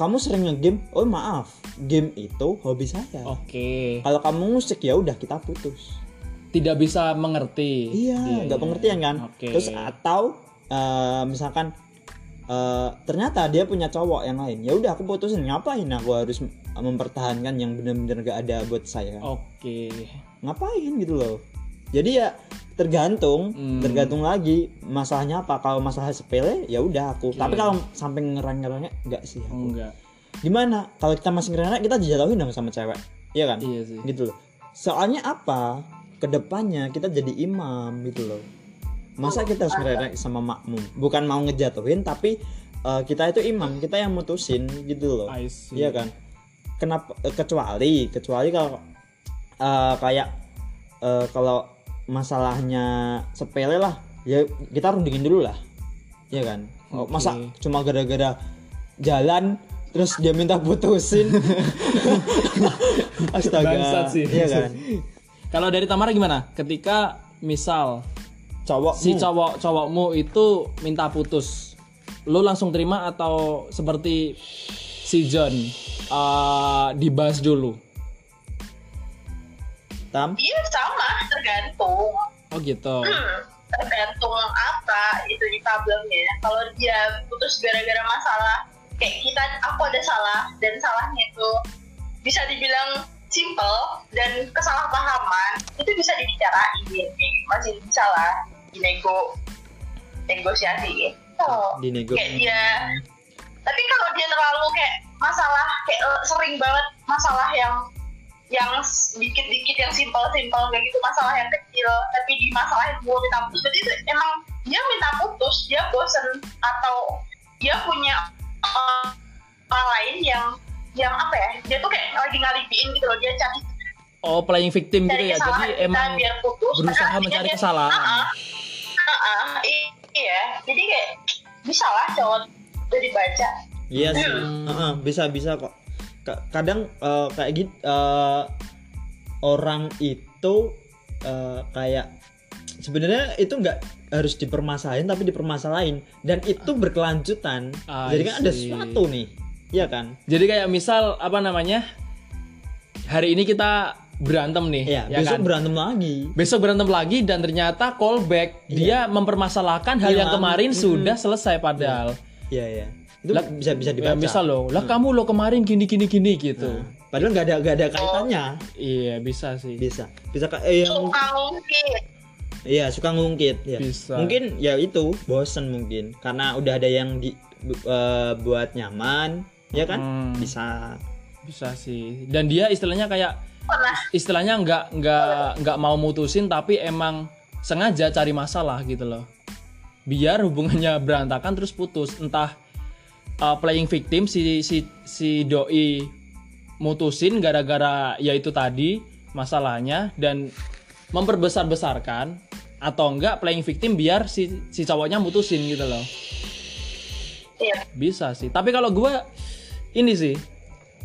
kamu sering ngegame? Oh maaf. Game itu hobi saya. Oke. Kalau kamu musik ya udah kita putus. Tidak bisa mengerti. Iya nggak pengertian kan? Oke. terus atau eh, misalkan eh, ternyata dia punya cowok yang lain. Ya udah aku putusin. Ngapain aku harus mempertahankan yang benar-benar gak ada buat saya? Oke. Ngapain gitu loh? Jadi ya tergantung Hmm. tergantung lagi masalahnya apa. Kalau masalah sepele ya udah aku. Oke. tapi kalau sampai ngerang-ngerangnya enggak sih aku. enggak. Gimana? Kalau kita masih ngerang kita dijatuhin dong sama cewek. Iya kan? Iya sih. Gitu loh. Soalnya apa? Ke depannya kita jadi imam gitu loh. Masa kita harus ngererek sama makmum? Bukan mau ngejatuhin tapi eh, kita itu imam. Kita yang mutusin gitu loh. Iya kan? Kenapa? Kecuali kecuali kalau eh, kayak eh, kalau masalahnya sepele lah. Ya kita rundingin dulu lah. Iya kan? Oh, Oke. masa cuma gara-gara jalan terus dia minta putusin? Astaga. Bangsat sih. iya kan? Kalau dari Tamara gimana? Ketika misal cowok si cowok cowokmu itu minta putus lu langsung terima atau seperti si John eh, dibahas dulu tam Iya sama, tergantung. oh gitu Hmm, tergantung apa itu di problemnya. Kalau dia putus gara-gara masalah kayak kita, aku ada salah dan salahnya itu bisa dibilang simple dan kesalahpahaman itu bisa dibicarain, kayak masih bisa lah dinego, negosiasi gitu. di nego Kayak dia, tapi kalau dia terlalu kayak masalah kayak sering banget masalah yang yang dikit-dikit yang simpel-simpel kayak gitu. Masalah yang kecil tapi di masalah yang gue minta putus. Jadi itu emang dia minta putus dia bosen atau dia punya eh, orang lain yang yang apa ya dia tuh kayak lagi ngalibiin gitu loh dia cari oh playing victim gitu ya? Jadi emang biar putus berusaha mencari dia- kesalahan. Ah, ah, ah, i- iya. Jadi kayak bisa lah cowok udah dibaca Iya sih, Heeh, bisa bisa kok. Ka- Kadang eh, kayak gitu eh, orang itu eh, kayak sebenarnya itu nggak harus dipermasalahin tapi dipermasalahin dan itu berkelanjutan. I Jadi kan ada sesuatu nih, iya kan? jadi kayak misal apa namanya hari ini kita berantem nih Iya, ya besok kan? berantem lagi. besok berantem lagi dan ternyata callback dia mempermasalahkan hal Iya, yang kemarin mm-mm. sudah selesai padahal Iya iya. Itu Lah, bisa bisa ya, dibaca. misal loh lah kamu lo kemarin gini gini gini gitu Nah, padahal nggak ada nggak ada kaitannya. iya bisa sih Bisa bisa eh, yang suka ngungkit Iya suka ngungkit ya. Bisa. Mungkin ya itu bosen mungkin karena udah ada yang di bu- eh, buat nyaman, ya kan? Hmm. Bisa. bisa sih dan dia istilahnya kayak pernah istilahnya nggak nggak nggak mau mutusin tapi emang sengaja cari masalah gitu loh biar hubungannya berantakan terus putus entah uh, playing victim si si si doi mutusin gara-gara ya itu tadi masalahnya dan memperbesar besarkan atau enggak playing victim biar si si cowoknya mutusin gitu loh iya bisa sih tapi kalau gua ini sih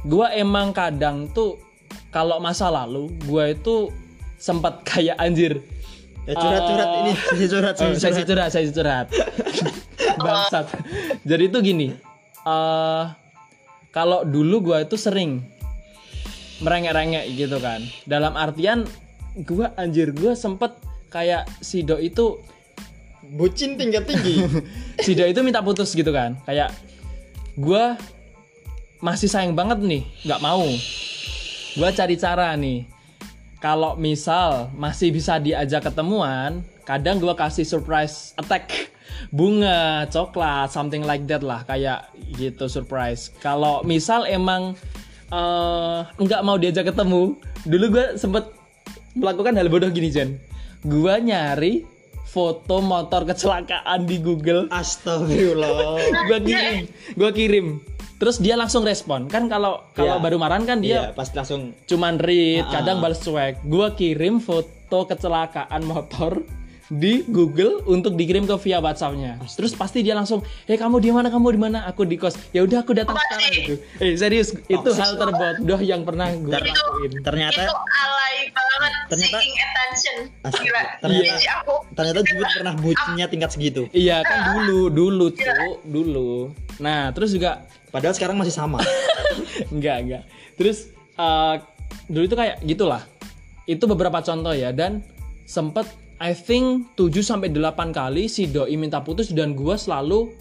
gua emang kadang tuh kalau masa lalu gua itu sempat kayak anjir Ya curhat-curhat Eh, ini, sesi curhat, Oh, sesi saya curhat. curhat, saya curhat. Bangsat. Jadi itu gini. Eh kalau dulu gua itu sering merengek-rengek gitu kan. Dalam artian gua anjir gua sempet kayak si Do itu Bucin tingkat tinggi. si Do itu minta putus gitu kan. Kayak gua masih sayang banget nih, nggak mau. Gua cari cara nih. Kalau misal masih bisa diajak ketemuan, kadang gua kasih surprise attack bunga, coklat, something like that lah, kayak gitu surprise. Kalau misal emang nggak mau diajak ketemu, dulu gua sempet melakukan hal bodoh gini Jen. gua nyari foto motor kecelakaan di Google Astagfirullah. gua kirim gua kirim terus dia langsung respon kan kalau kalau Iya. baru marahan kan dia pas langsung cuman read Ah, kadang ah. balas cuek gua kirim foto kecelakaan motor di Google untuk dikirim ke via WhatsAppnya. Terus pasti dia langsung eh kamu di mana? Kamu di mana? Aku di kos. Ya udah aku datang Pasti. sekarang. gitu. Eh serius itu hal terbodoh yang pernah gua Ter- lakuin. Ternyata itu alay banget Ternyata- seeking attention. Gila. ternyata- aku ternyata Jubit pernah bucinnya tingkat segitu. Iya kan dulu, dulu tuh, dulu. Nah terus juga Padahal sekarang masih sama. enggak enggak. Terus eh, dulu itu kayak gitulah. Itu beberapa contoh ya dan sempet I think 7 sampai 8 kali si doi minta putus dan gua selalu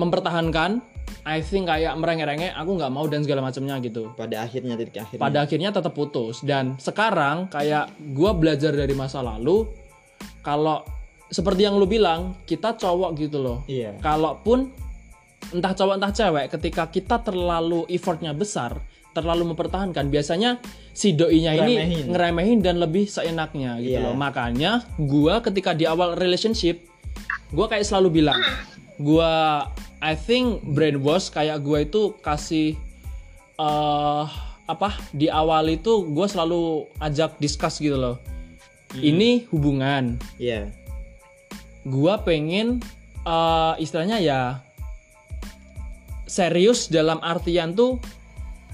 mempertahankan I think kayak merengek-rengek aku nggak mau dan segala macamnya gitu. Pada akhirnya titik akhirnya. Pada akhirnya tetap putus dan sekarang kayak gua belajar dari masa lalu kalau seperti yang lu bilang kita cowok gitu loh Iya. kalaupun entah cowok entah cewek ketika kita terlalu effortnya besar terlalu mempertahankan biasanya si doinya ini Ngeremehin. ngeremehin dan lebih seenaknya gitu Iya. loh makanya gua ketika di awal relationship gua kayak selalu bilang gua I think brainwash kayak gua itu kasih eh apa di awal itu gua selalu ajak discuss gitu loh ini hubungan Iya. gua pengen eh, istilahnya ya serius dalam artian tuh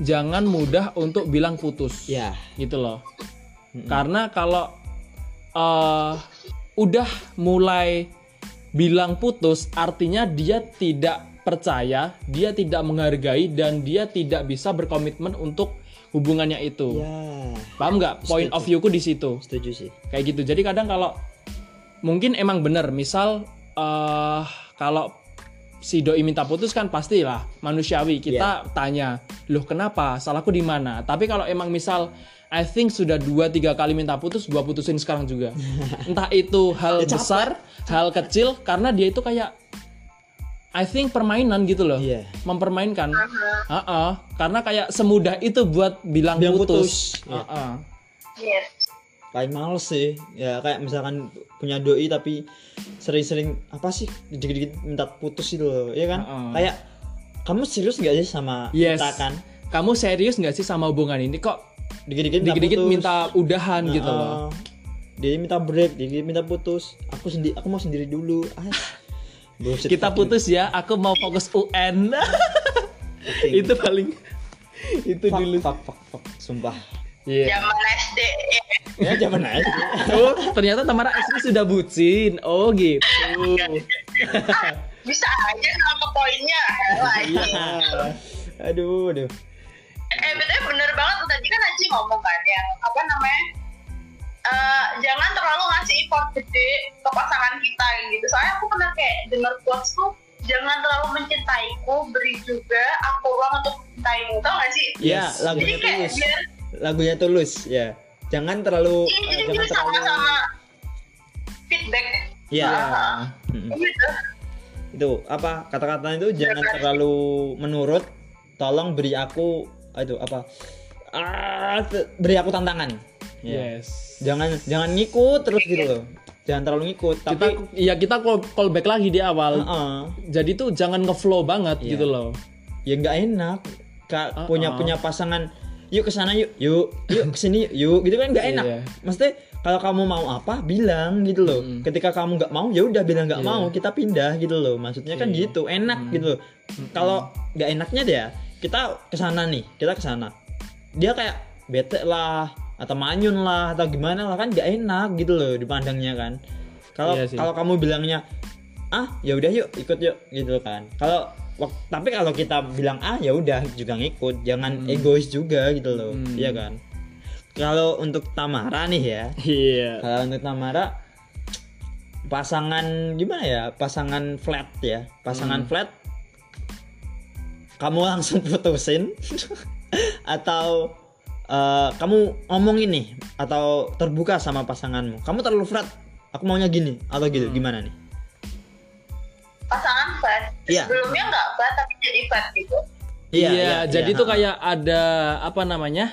jangan mudah untuk bilang putus. Iya. gitu loh. Karena kalau eh, udah mulai bilang putus artinya dia tidak percaya dia tidak menghargai dan dia tidak bisa berkomitmen untuk hubungannya itu. Ya. paham nggak? Point of view-ku di situ. Setuju sih. kayak gitu. Jadi kadang kalau mungkin emang bener. Misal eh kalau si doi minta putus kan pastilah manusiawi. Kita tanya loh kenapa? Salahku di mana? Tapi kalau emang misal I think sudah dua tiga kali minta putus gua putusin sekarang juga. Entah itu hal Ya, capek. besar hal kecil karena dia itu kayak I think permainan gitu loh. Iya. mempermainkan. Heeh, karena kayak semudah itu buat bilang, Bilang putus, putus. Iya. Heeh. yes Paling males sih. Ya kayak misalkan punya doi tapi sering-sering apa sih dikit-dikit minta putus itu loh. Iya kan? Heeh. Kayak kamu serius gak sih sama Yes. kita kan? Kamu serius nggak sih sama hubungan ini? Kok Dikit-dikit dikit-dikit putus. minta udahan gitu Heeh. loh? Dia minta break, dia minta putus. Aku sendiri, aku mau sendiri dulu. Ah. Bullshit Kita putus ya. Aku mau fokus UN. itu paling itu fuck, dulu. fuck, fuck, fuck, sumpah. Iya. zaman SD Ya zaman aja. Oh, ternyata Tamara SD sudah bucin. Oh gitu. bisa aja sama poinnya Iya. aduh, aduh. eh bener bener banget tadi kan Aji ngomong kan yang apa namanya eh, jangan terlalu ngasih effort gede ke pasangan kita gitu soalnya aku pernah kayak denger quotes tuh jangan terlalu mencintaiku beri juga aku ruang untuk mencintaimu tau gak sih Ya, Yes. jadi lagunya kayak biar Lagunya tulus, ya. Jangan terlalu ini jadi jangan kita terlalu sama-sama feedback Ya. Uh-huh. Mm. gitu Itu apa kata-katanya itu jangan terlalu menurut. Tolong beri aku itu apa? Ah, beri aku tantangan. Ya. Yes. Jangan jangan ngikut terus gitu loh. Jangan terlalu ngikut, Kita tapi ya kita call, call back lagi di awal. Heeh. Jadi tuh jangan ngeflow banget Iya. gitu loh. ya nggak enak. Kak Uh-uh. punya punya pasangan yuk ke sana yuk yuk yuk ke sini yuk, yuk gitu kan nggak enak Iya. Maksudnya kalau kamu mau apa bilang gitu loh Mm. ketika kamu nggak mau ya udah bilang nggak Iya. mau kita pindah gitu loh maksudnya kan Iya. gitu enak gitu loh kalau nggak enaknya dia kita ke sana nih kita ke sana dia kayak bete lah atau manyun lah atau gimana lah kan nggak enak gitu loh dipandangnya kan kalau Iya sih. kalau kamu bilangnya ah ya udah yuk ikut yuk gitu kan kalau tapi kalau kita bilang ah ya udah juga ngikut jangan Hmm. egois juga gitu loh Hmm. iya kan kalau untuk Tamara nih ya Iya. kalau untuk Tamara pasangan gimana ya pasangan flat ya pasangan Hmm. flat kamu langsung putusin atau eh, kamu ngomongin nih atau terbuka sama pasanganmu kamu terlalu flat aku maunya gini atau gitu Hmm. gimana nih pasangan flat Iya. sebelumnya nggak flat tapi jadi flat gitu Iya, jadi iya, tuh kayak ada apa namanya?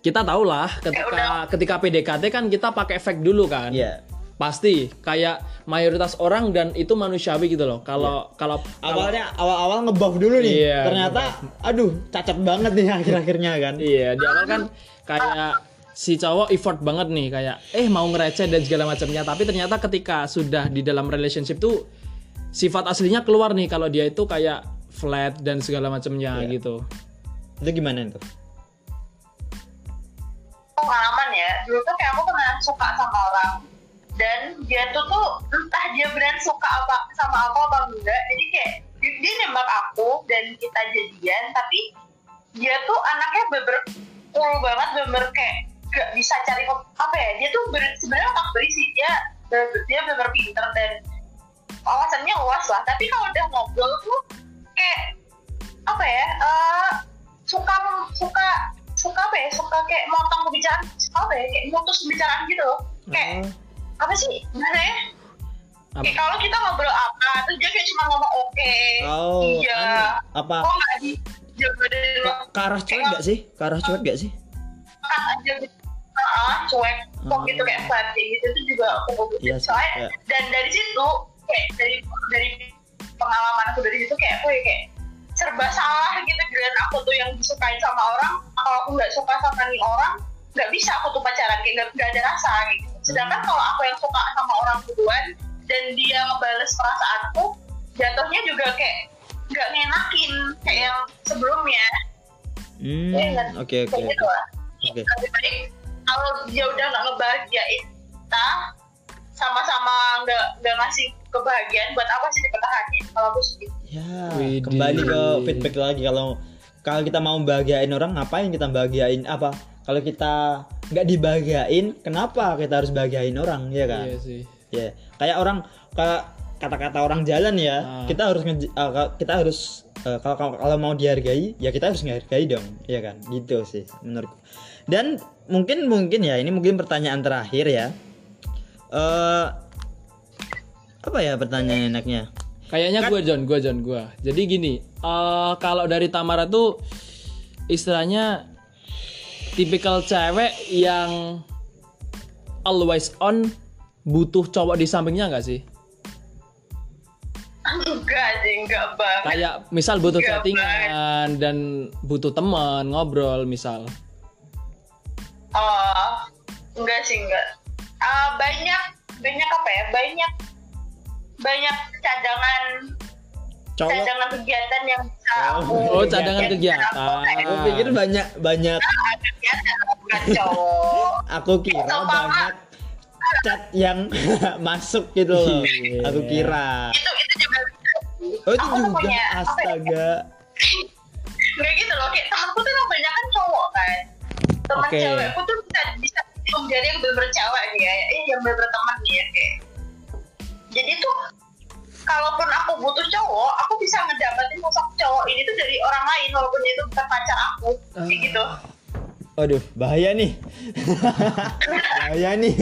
kita tahu lah ketika ketika PDKT kan kita pakai fake dulu kan. Iya. Pasti kayak mayoritas orang dan itu manusiawi gitu loh. Kalau kalau kalau- Awalnya awal-awal ngebuff dulu nih. Iya, Ternyata aduh, cacat banget nih akhir-akhirnya kan. Iya, di awal kan kayak si cowok effort banget nih kayak eh mau ngereceh dan segala macamnya, tapi ternyata ketika sudah di dalam relationship tuh sifat aslinya keluar nih kalau dia itu kayak flat dan segala macamnya Iya. gitu. Itu gimana itu? pengalaman ya dulu tuh kayak aku pernah suka sama orang dan dia tuh tuh entah dia beneran suka apa sama aku apa enggak jadi kayak dia nembak aku dan kita jadian tapi dia tuh anaknya beber cool banget beber kayak gak bisa cari apa ya dia tuh sebenarnya otak berisi dia dia beber pinter dan wawasannya luas lah tapi kalau udah ngobrol tuh kayak apa ya eh, suka suka suka apa ya suka kayak motong pembicaraan apa ya kayak mutus pembicaraan gitu loh kayak apa sih gimana ya Apa? kayak kalau kita ngobrol apa terus dia kayak cuma ngomong oke Oh, iya anu, apa kok nggak di ke, arah cuek gak sih? Ke arah cuek gak sih? ah cuek kok Oh. gitu kayak flat kayak gitu itu juga aku bagus Iya soalnya iya. dan dari situ kayak dari dari pengalaman aku dari situ kayak aku ya kayak serba salah gitu dengan aku tuh yang disukain sama orang kalau aku nggak suka sama nih orang nggak bisa aku tuh pacaran kayak nggak- ada rasa gitu. Sedangkan kalau aku yang suka sama orang duluan dan dia ngebales perasaanku jatuhnya juga kayak nggak ngenakin kayak yang sebelumnya. Hmm, Iya oke oke. gitu Oke. kalau dia udah nggak ngebahagiain kita sama-sama nggak nggak ngasih kebahagiaan buat apa sih dipertahanin kalau aku sih gitu. Ya, Widih. kembali ke feedback lagi kalau kalau kita mau bahagiain orang ngapain kita bahagiain apa? Kalau kita nggak dibahagiain, kenapa kita harus bahagiain orang ya kan? Iya sih. Ya, kayak orang kayak kata-kata orang jalan ya, Ah. kita harus nge- uh, ka- kita harus uh, kalau, kalau kalau mau dihargai, ya kita harus menghargai dong, ya kan? Gitu sih menurutku. Dan mungkin mungkin ya ini mungkin pertanyaan terakhir ya. Eh apa ya pertanyaan enaknya? Kayaknya gue John, gue John, gue. Jadi gini, eh kalau dari Tamara tuh istilahnya tipikal cewek yang always on butuh cowok di sampingnya nggak sih? enggak sih enggak banget Kayak misal butuh Nggak chattingan dan butuh teman ngobrol misal. oh enggak sih enggak Ah, banyak banyak apa ya banyak banyak cadangan Cowok cadangan kegiatan yang bisa Oh. aku Oh, cadangan kegiatan. Aku pikir banyak banyak ada kegiatan bukan cowok aku kira Sama. banyak chat yang masuk gitu loh. Iya. Aku kira. itu itu juga. Oh itu Aku juga punya, ya, astaga. nggak gitu loh kayak temanku tuh banyak kan cowok kan teman Oke. cewekku tuh bisa bisa jari yang bener cewek nih ya eh yang bener teman nih ya kayak jadi tuh kalaupun aku butuh cowok aku bisa ngedapetin sosok cowok ini tuh dari orang lain walaupun itu bukan pacar aku kayak gitu Waduh, bahaya nih. bahaya nih.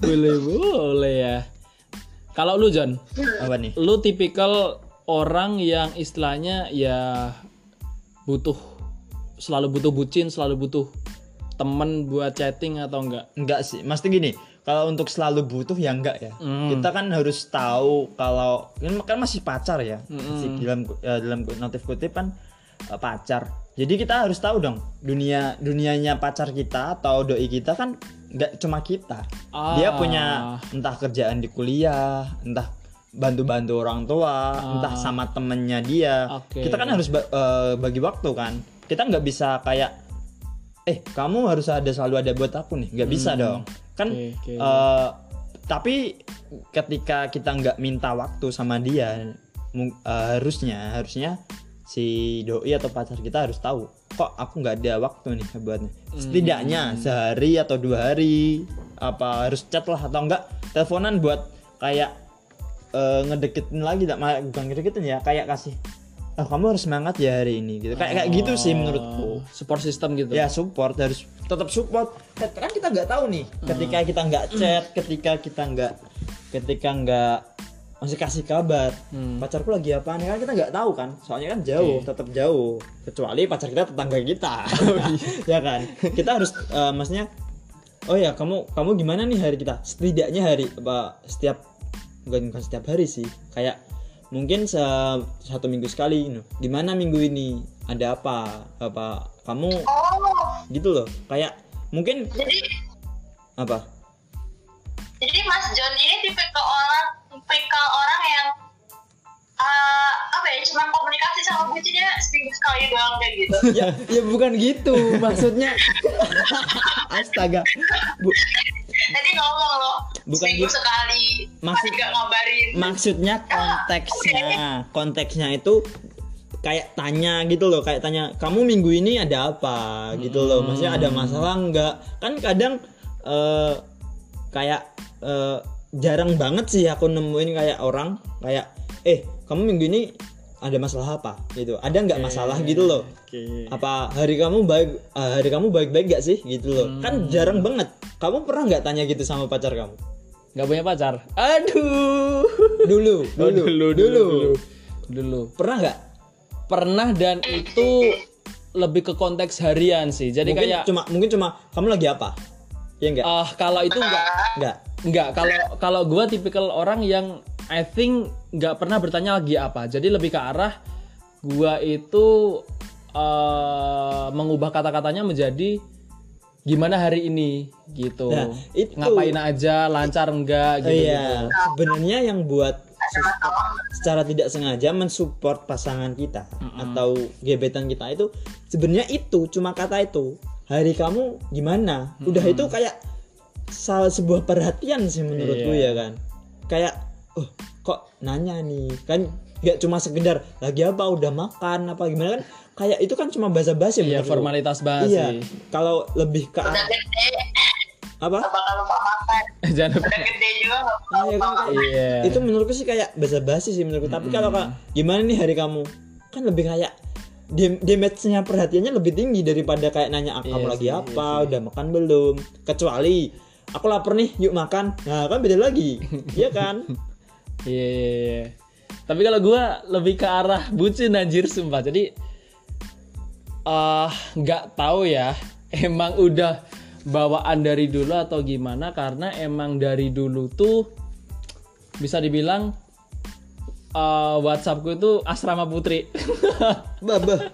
boleh boleh ya. Kalau lu John, Apa nih? lu tipikal orang yang istilahnya ya butuh selalu butuh bucin, selalu butuh temen buat chatting atau enggak? Enggak sih, mesti gini. Kalau untuk selalu butuh ya enggak ya. Hmm. Kita kan harus tahu kalau kan kan masih pacar ya. Hmm. Masih dalam eh, dalam notif kutip kan eh, pacar. Jadi kita harus tahu dong dunia dunianya pacar kita atau doi kita kan nggak cuma kita. Dia Ah. punya entah kerjaan di kuliah, entah bantu-bantu orang tua, entah sama temennya dia. Ah. Oke. Kita kan harus ba- eh, bagi waktu kan. Kita nggak bisa kayak eh kamu harus ada selalu ada buat aku nih nggak bisa dong kan Hmm. Oke, oke. eh, tapi ketika kita nggak minta waktu sama dia eh, harusnya harusnya si doi atau pacar kita harus tahu kok aku nggak ada waktu nih buatnya setidaknya sehari atau dua hari apa harus chat lah atau enggak teleponan buat kayak eh, ngedeketin lagi tak malah bukan ngedeketin ya kayak kasih oh kamu harus semangat ya hari ini gitu kayak kayak gitu sih menurutku Support system gitu. ya support harus tetap support. Kan kita nggak tahu nih. Ketika kita nggak chat ketika kita nggak ketika nggak masih kasih kabar Hmm. pacarku lagi apa nih? Kan kita nggak tahu kan. Soalnya kan jauh Oke. tetap jauh. Kecuali pacar kita tetangga kita. Ya kan? Kita harus eh, maksudnya oh ya kamu kamu gimana nih hari kita? Setidaknya hari apa setiap bukan bukan setiap hari sih. Kayak mungkin se- satu minggu sekali no. gimana minggu ini ada apa? Apa? Kamu Oh, gitu loh. Kayak mungkin jadi apa? Jadi Mas John ini tipikal orang tipikal orang yang eh, apa ya cuma komunikasi sama bucinnya seminggu sekali doang kayak gitu. Ya ya bukan gitu maksudnya. Astaga. Bu, Tadi ngomong loh Bukan seminggu gitu. sekali Maksud- ngabarin. maksudnya konteksnya. Konteksnya itu kayak tanya gitu loh kayak tanya kamu minggu ini ada apa? gitu loh. Maksudnya ada masalah nggak? Kan kadang eh, kayak eh, jarang banget sih aku nemuin kayak orang kayak eh kamu minggu ini ada masalah apa? gitu. Ada nggak masalah gitu loh. Oke. apa hari kamu baik eh, hari kamu baik-baik gak sih? gitu loh. Kan jarang banget. Kamu pernah nggak tanya gitu sama pacar kamu? Gak punya pacar. Aduh. dulu. Oh, dulu. dulu, dulu, dulu. Dulu. pernah nggak Pernah dan itu lebih ke konteks harian sih. Jadi mungkin kayak cuma mungkin cuma kamu lagi apa ya enggak ah kalau itu enggak enggak Enggak, kalau kalau gue tipikal orang yang I think nggak pernah bertanya lagi apa. Jadi lebih ke arah gue itu eh, mengubah kata-katanya menjadi gimana hari ini gitu. Nah, itu- Ngapain aja, lancar enggak gitu. iya sebenarnya yang buat secara tidak sengaja mensupport pasangan kita atau gebetan kita itu sebenarnya itu cuma kata itu hari kamu gimana? Udah itu kayak salah sebuah perhatian sih menurutku Iya. ya kan. Kayak oh kok nanya nih? Kan nggak cuma sekedar lagi apa? Udah makan apa gimana? Kan kayak itu kan cuma basa-basi Iya, menurutku. formalitas banget iya kalau lebih ke udah arah- gede apa? Bakal lupa makan. Jangan lupa. udah gede juga bakal Iya lupa kan, makan. Iya. itu menurutku sih kayak basa-basi sih menurutku. Tapi kalau kak gimana nih hari kamu? Kan lebih kayak dam- damage-nya perhatiannya lebih tinggi daripada kayak nanya "Ah, kamu Iya lagi sih, apa? udah makan belum? Kecuali aku lapar nih yuk makan. Nah kan beda lagi. Iya kan? Iya, iya, iya. Tapi kalau gue lebih ke arah bucin anjir sumpah. Jadi ah nggak tahu ya. Emang udah bawaan dari dulu atau gimana? Karena emang dari dulu tuh bisa dibilang eh, WhatsAppku itu asrama putri. babah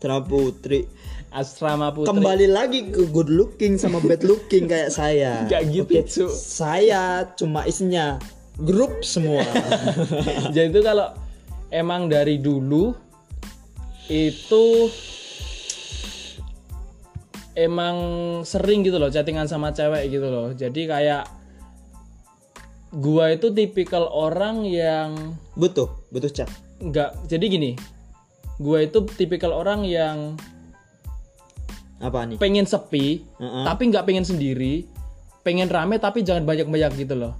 Tra Putri asrama putri. kembali lagi ke good looking sama bad looking kayak saya Nggak gitu, Oke, Cuk. saya cuma isinya grup semua Jadi itu kalau emang dari dulu itu emang sering gitu loh chattingan sama cewek gitu loh. Jadi kayak gua itu tipikal orang yang butuh butuh chat nggak jadi gini. Gua itu tipikal orang yang apa nih pengen sepi Heeh. tapi nggak pengen sendiri. Pengen rame tapi jangan banyak-banyak gitu loh.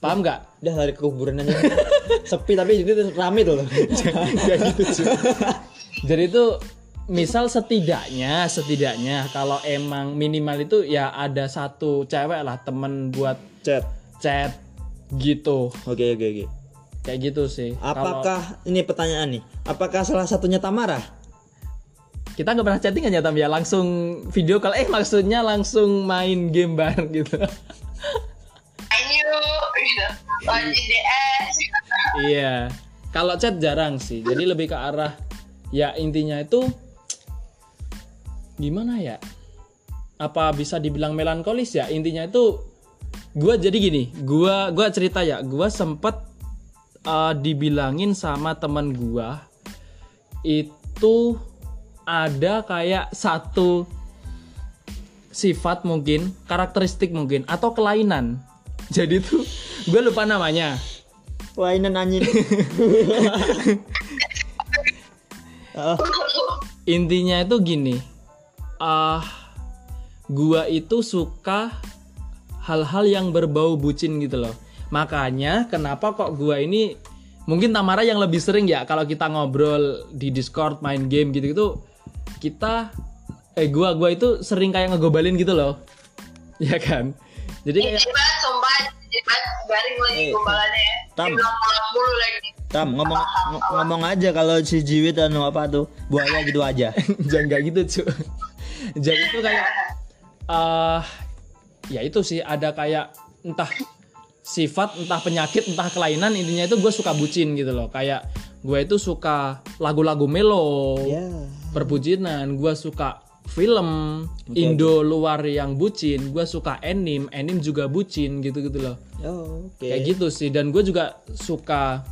Paham nggak? udah lari ke kuburan aja sepi tapi itu rame tuh loh gitu. Jadi itu misal setidaknya setidaknya kalau emang minimal itu ya ada satu cewek lah temen buat chat chat gitu oke oke oke kayak gitu sih. Kalau apakah ini pertanyaan nih apakah salah satunya Tamara kita nggak pernah chattingan ya Tam ya langsung video call eh maksudnya langsung main game bareng gitu. gitu lanjut DS iya. Kalau chat jarang sih. Jadi lebih ke arah ya intinya itu gimana ya? Apa bisa dibilang melankolis ya? Intinya itu gua jadi gini, gua gua cerita ya, gua sempet uh, dibilangin sama teman gua itu ada kayak satu sifat mungkin, karakteristik mungkin atau kelainan. Jadi tuh gue lupa namanya. Lainan anjing Ah, intinya itu gini ah gua itu suka hal-hal yang berbau bucin gitu loh makanya kenapa kok gua ini mungkin Tamara yang lebih sering ya kalau kita ngobrol di Discord main game gitu gitu kita eh gua gua itu sering kayak ngegobalin gitu loh ya kan jadi kayak Jibat, sumpah, jibat, garing lagi Eh. gombalannya ya. Tam, mulu lagi Tam ngomong ng- ngomong aja kalau si Jiwit anu apa tuh buaya gitu aja. jangan kayak gitu cu jadi itu kayak eh ya itu sih ada kayak entah sifat entah penyakit entah kelainan intinya itu gue suka bucin gitu loh kayak gue itu suka lagu-lagu melo Ya. perbucinan gue suka film Indo luar yang bucin gue suka anime anime juga bucin gitu gitu loh Oh, oke. kayak gitu sih dan gue juga suka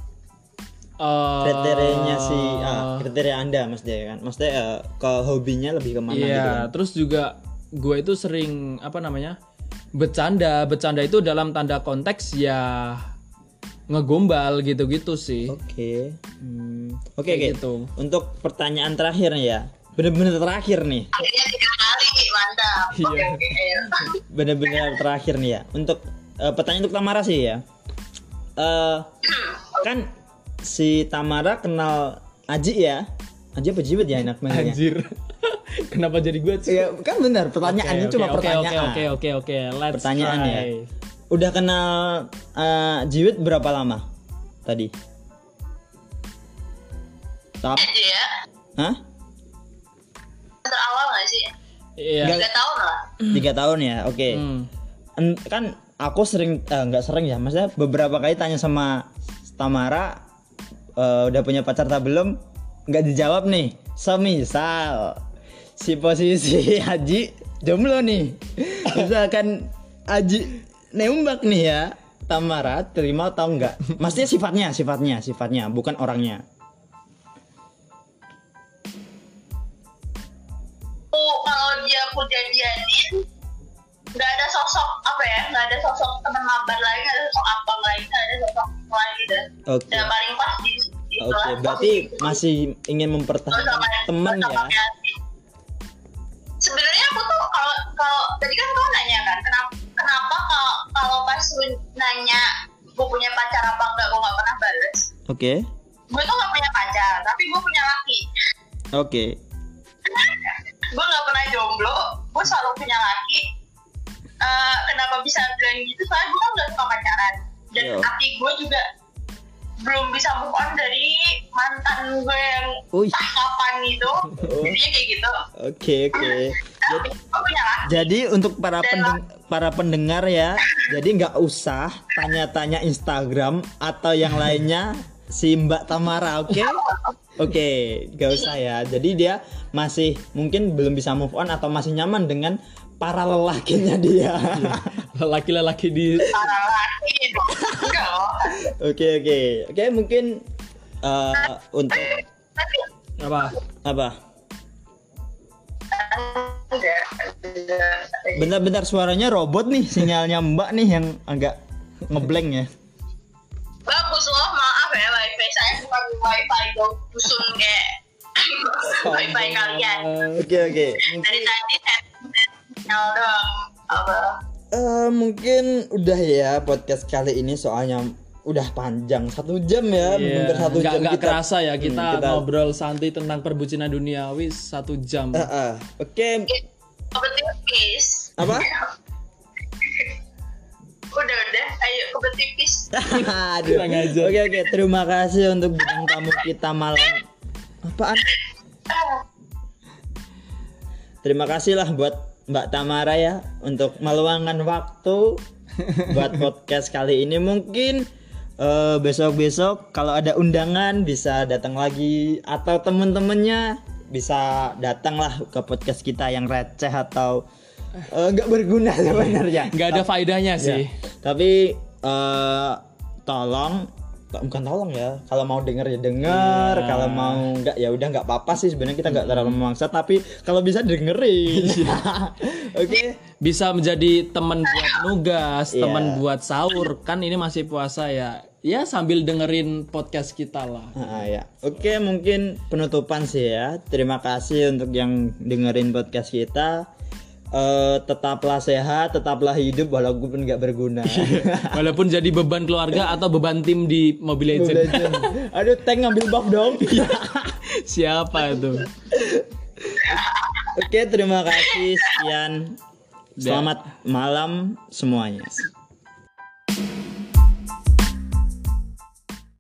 eh, Kriterianya si ah, kriteria Anda maksudnya kan. Maksudnya eh, ke hobinya lebih ke mana Iya, gitu kan. terus juga gue itu sering apa namanya bercanda, bercanda itu dalam tanda konteks ya ngegombal gitu-gitu sih. Oke. Hmm, Oke oke. gitu. Untuk pertanyaan terakhir nih ya. Bener-bener terakhir nih. kali mantap Iya. oke oke Bener-bener terakhir nih ya. Untuk eh, pertanyaan untuk Tamara sih ya. Eh kan si Tamara kenal Aji ya. Aji apa Jiwit ya enak manggilnya? Anjir. Kenapa jadi gue sih? Iya, kan benar. Pertanyaannya cuma pertanyaan. Oke, oke, oke, oke. Let's Pertanyaan try. ya. Udah kenal eh, Jiwit berapa lama tadi? Tap? aja ya Hah? terawal gak sih Iya. Tiga tahun lah Tiga tahun ya, oke. Hmm. En- Kan aku sering, eh, nggak sering ya, maksudnya beberapa kali tanya sama Tamara, eh, udah punya pacar tak belum? Nggak dijawab nih. Semisal si posisi Haji jomblo nih, misalkan Haji nembak nih ya, Tamara terima atau enggak? Maksudnya sifatnya, sifatnya, sifatnya, bukan orangnya. aku kalau dia aku jadianin nggak ada sosok apa ya nggak ada sosok teman mabar lagi nggak ada sosok abang lagi nggak ada sosok lagi dah Oke. yang paling pas di di Oke, kelas berarti masih ingin mempertahankan teman ya? sebenarnya aku tuh kalau kalau tadi kan kau nanya kan kenapa kenapa kalau kalau pas lu nanya gue punya pacar apa enggak gue nggak pernah balas Oke. gue tuh nggak punya pacar tapi gue punya laki Oke. gue nggak pernah jomblo gue selalu punya laki Eh, kenapa bisa bilang gitu soalnya gue kan gak suka pacaran dan Iya. laki gue juga belum bisa move on dari mantan gue yang entah kapan itu jadinya kayak gitu Oke, oke. tapi gue punya laki Jadi untuk para pendeng- para pendengar ya, jadi nggak usah tanya-tanya Instagram atau yang lainnya si Mbak Tamara, oke? Oke, nggak usah ya. Jadi dia masih mungkin belum bisa move on atau masih nyaman dengan para lelakinya dia. Lelaki-lelaki di para laki itu enggak loh Oke, oke. Oke, mungkin eh, untuk apa? apa? Bentar-bentar suaranya robot nih, sinyalnya Mbak nih yang agak ngeblank ya. bagus loh maaf ya wifi saya bukan wifi dusun kayak wifi kalian Oke, oke. dari tadi saya sinyal dong apa Eh, mungkin udah ya podcast kali ini soalnya udah panjang satu jam ya, hampir satu nggak- jam nggak kita. kerasa ya kita, Hmm, kita- ngobrol santai tentang perbucinan duniawi satu jam. Eh, eh. Oke, kebetipis apa? udah udah ayo Aduh. Oke, oke. Terima kasih untuk bintang tamu kita malam. Apaan? Terima kasih lah buat Mbak Tamara ya untuk meluangkan waktu buat podcast kali ini. Mungkin eh, besok-besok kalau ada undangan bisa datang lagi atau temen-temennya bisa datanglah ke podcast kita yang receh atau eh, nggak berguna sebenarnya. Nggak ada faedahnya sih. Ya, Tapi eh tolong bukan tolong ya. Kalau mau denger ya denger, Iya. kalau mau enggak ya udah nggak apa-apa sih sebenarnya kita nggak terlalu memaksa tapi kalau bisa dengerin. Oke. Bisa menjadi teman buat nugas, Iya. teman buat sahur. Kan ini masih puasa ya. Ya sambil dengerin podcast kita lah. Ah, ya. Oke, mungkin penutupan sih ya. Terima kasih untuk yang dengerin podcast kita. Eh, tetaplah sehat, tetaplah hidup walaupun nggak berguna. Walaupun jadi beban keluarga atau beban tim di Mobile Legends. Legend. Aduh, tank ngambil buff dong. Siapa itu? Oke, terima kasih. Sekian. Selamat malam semuanya.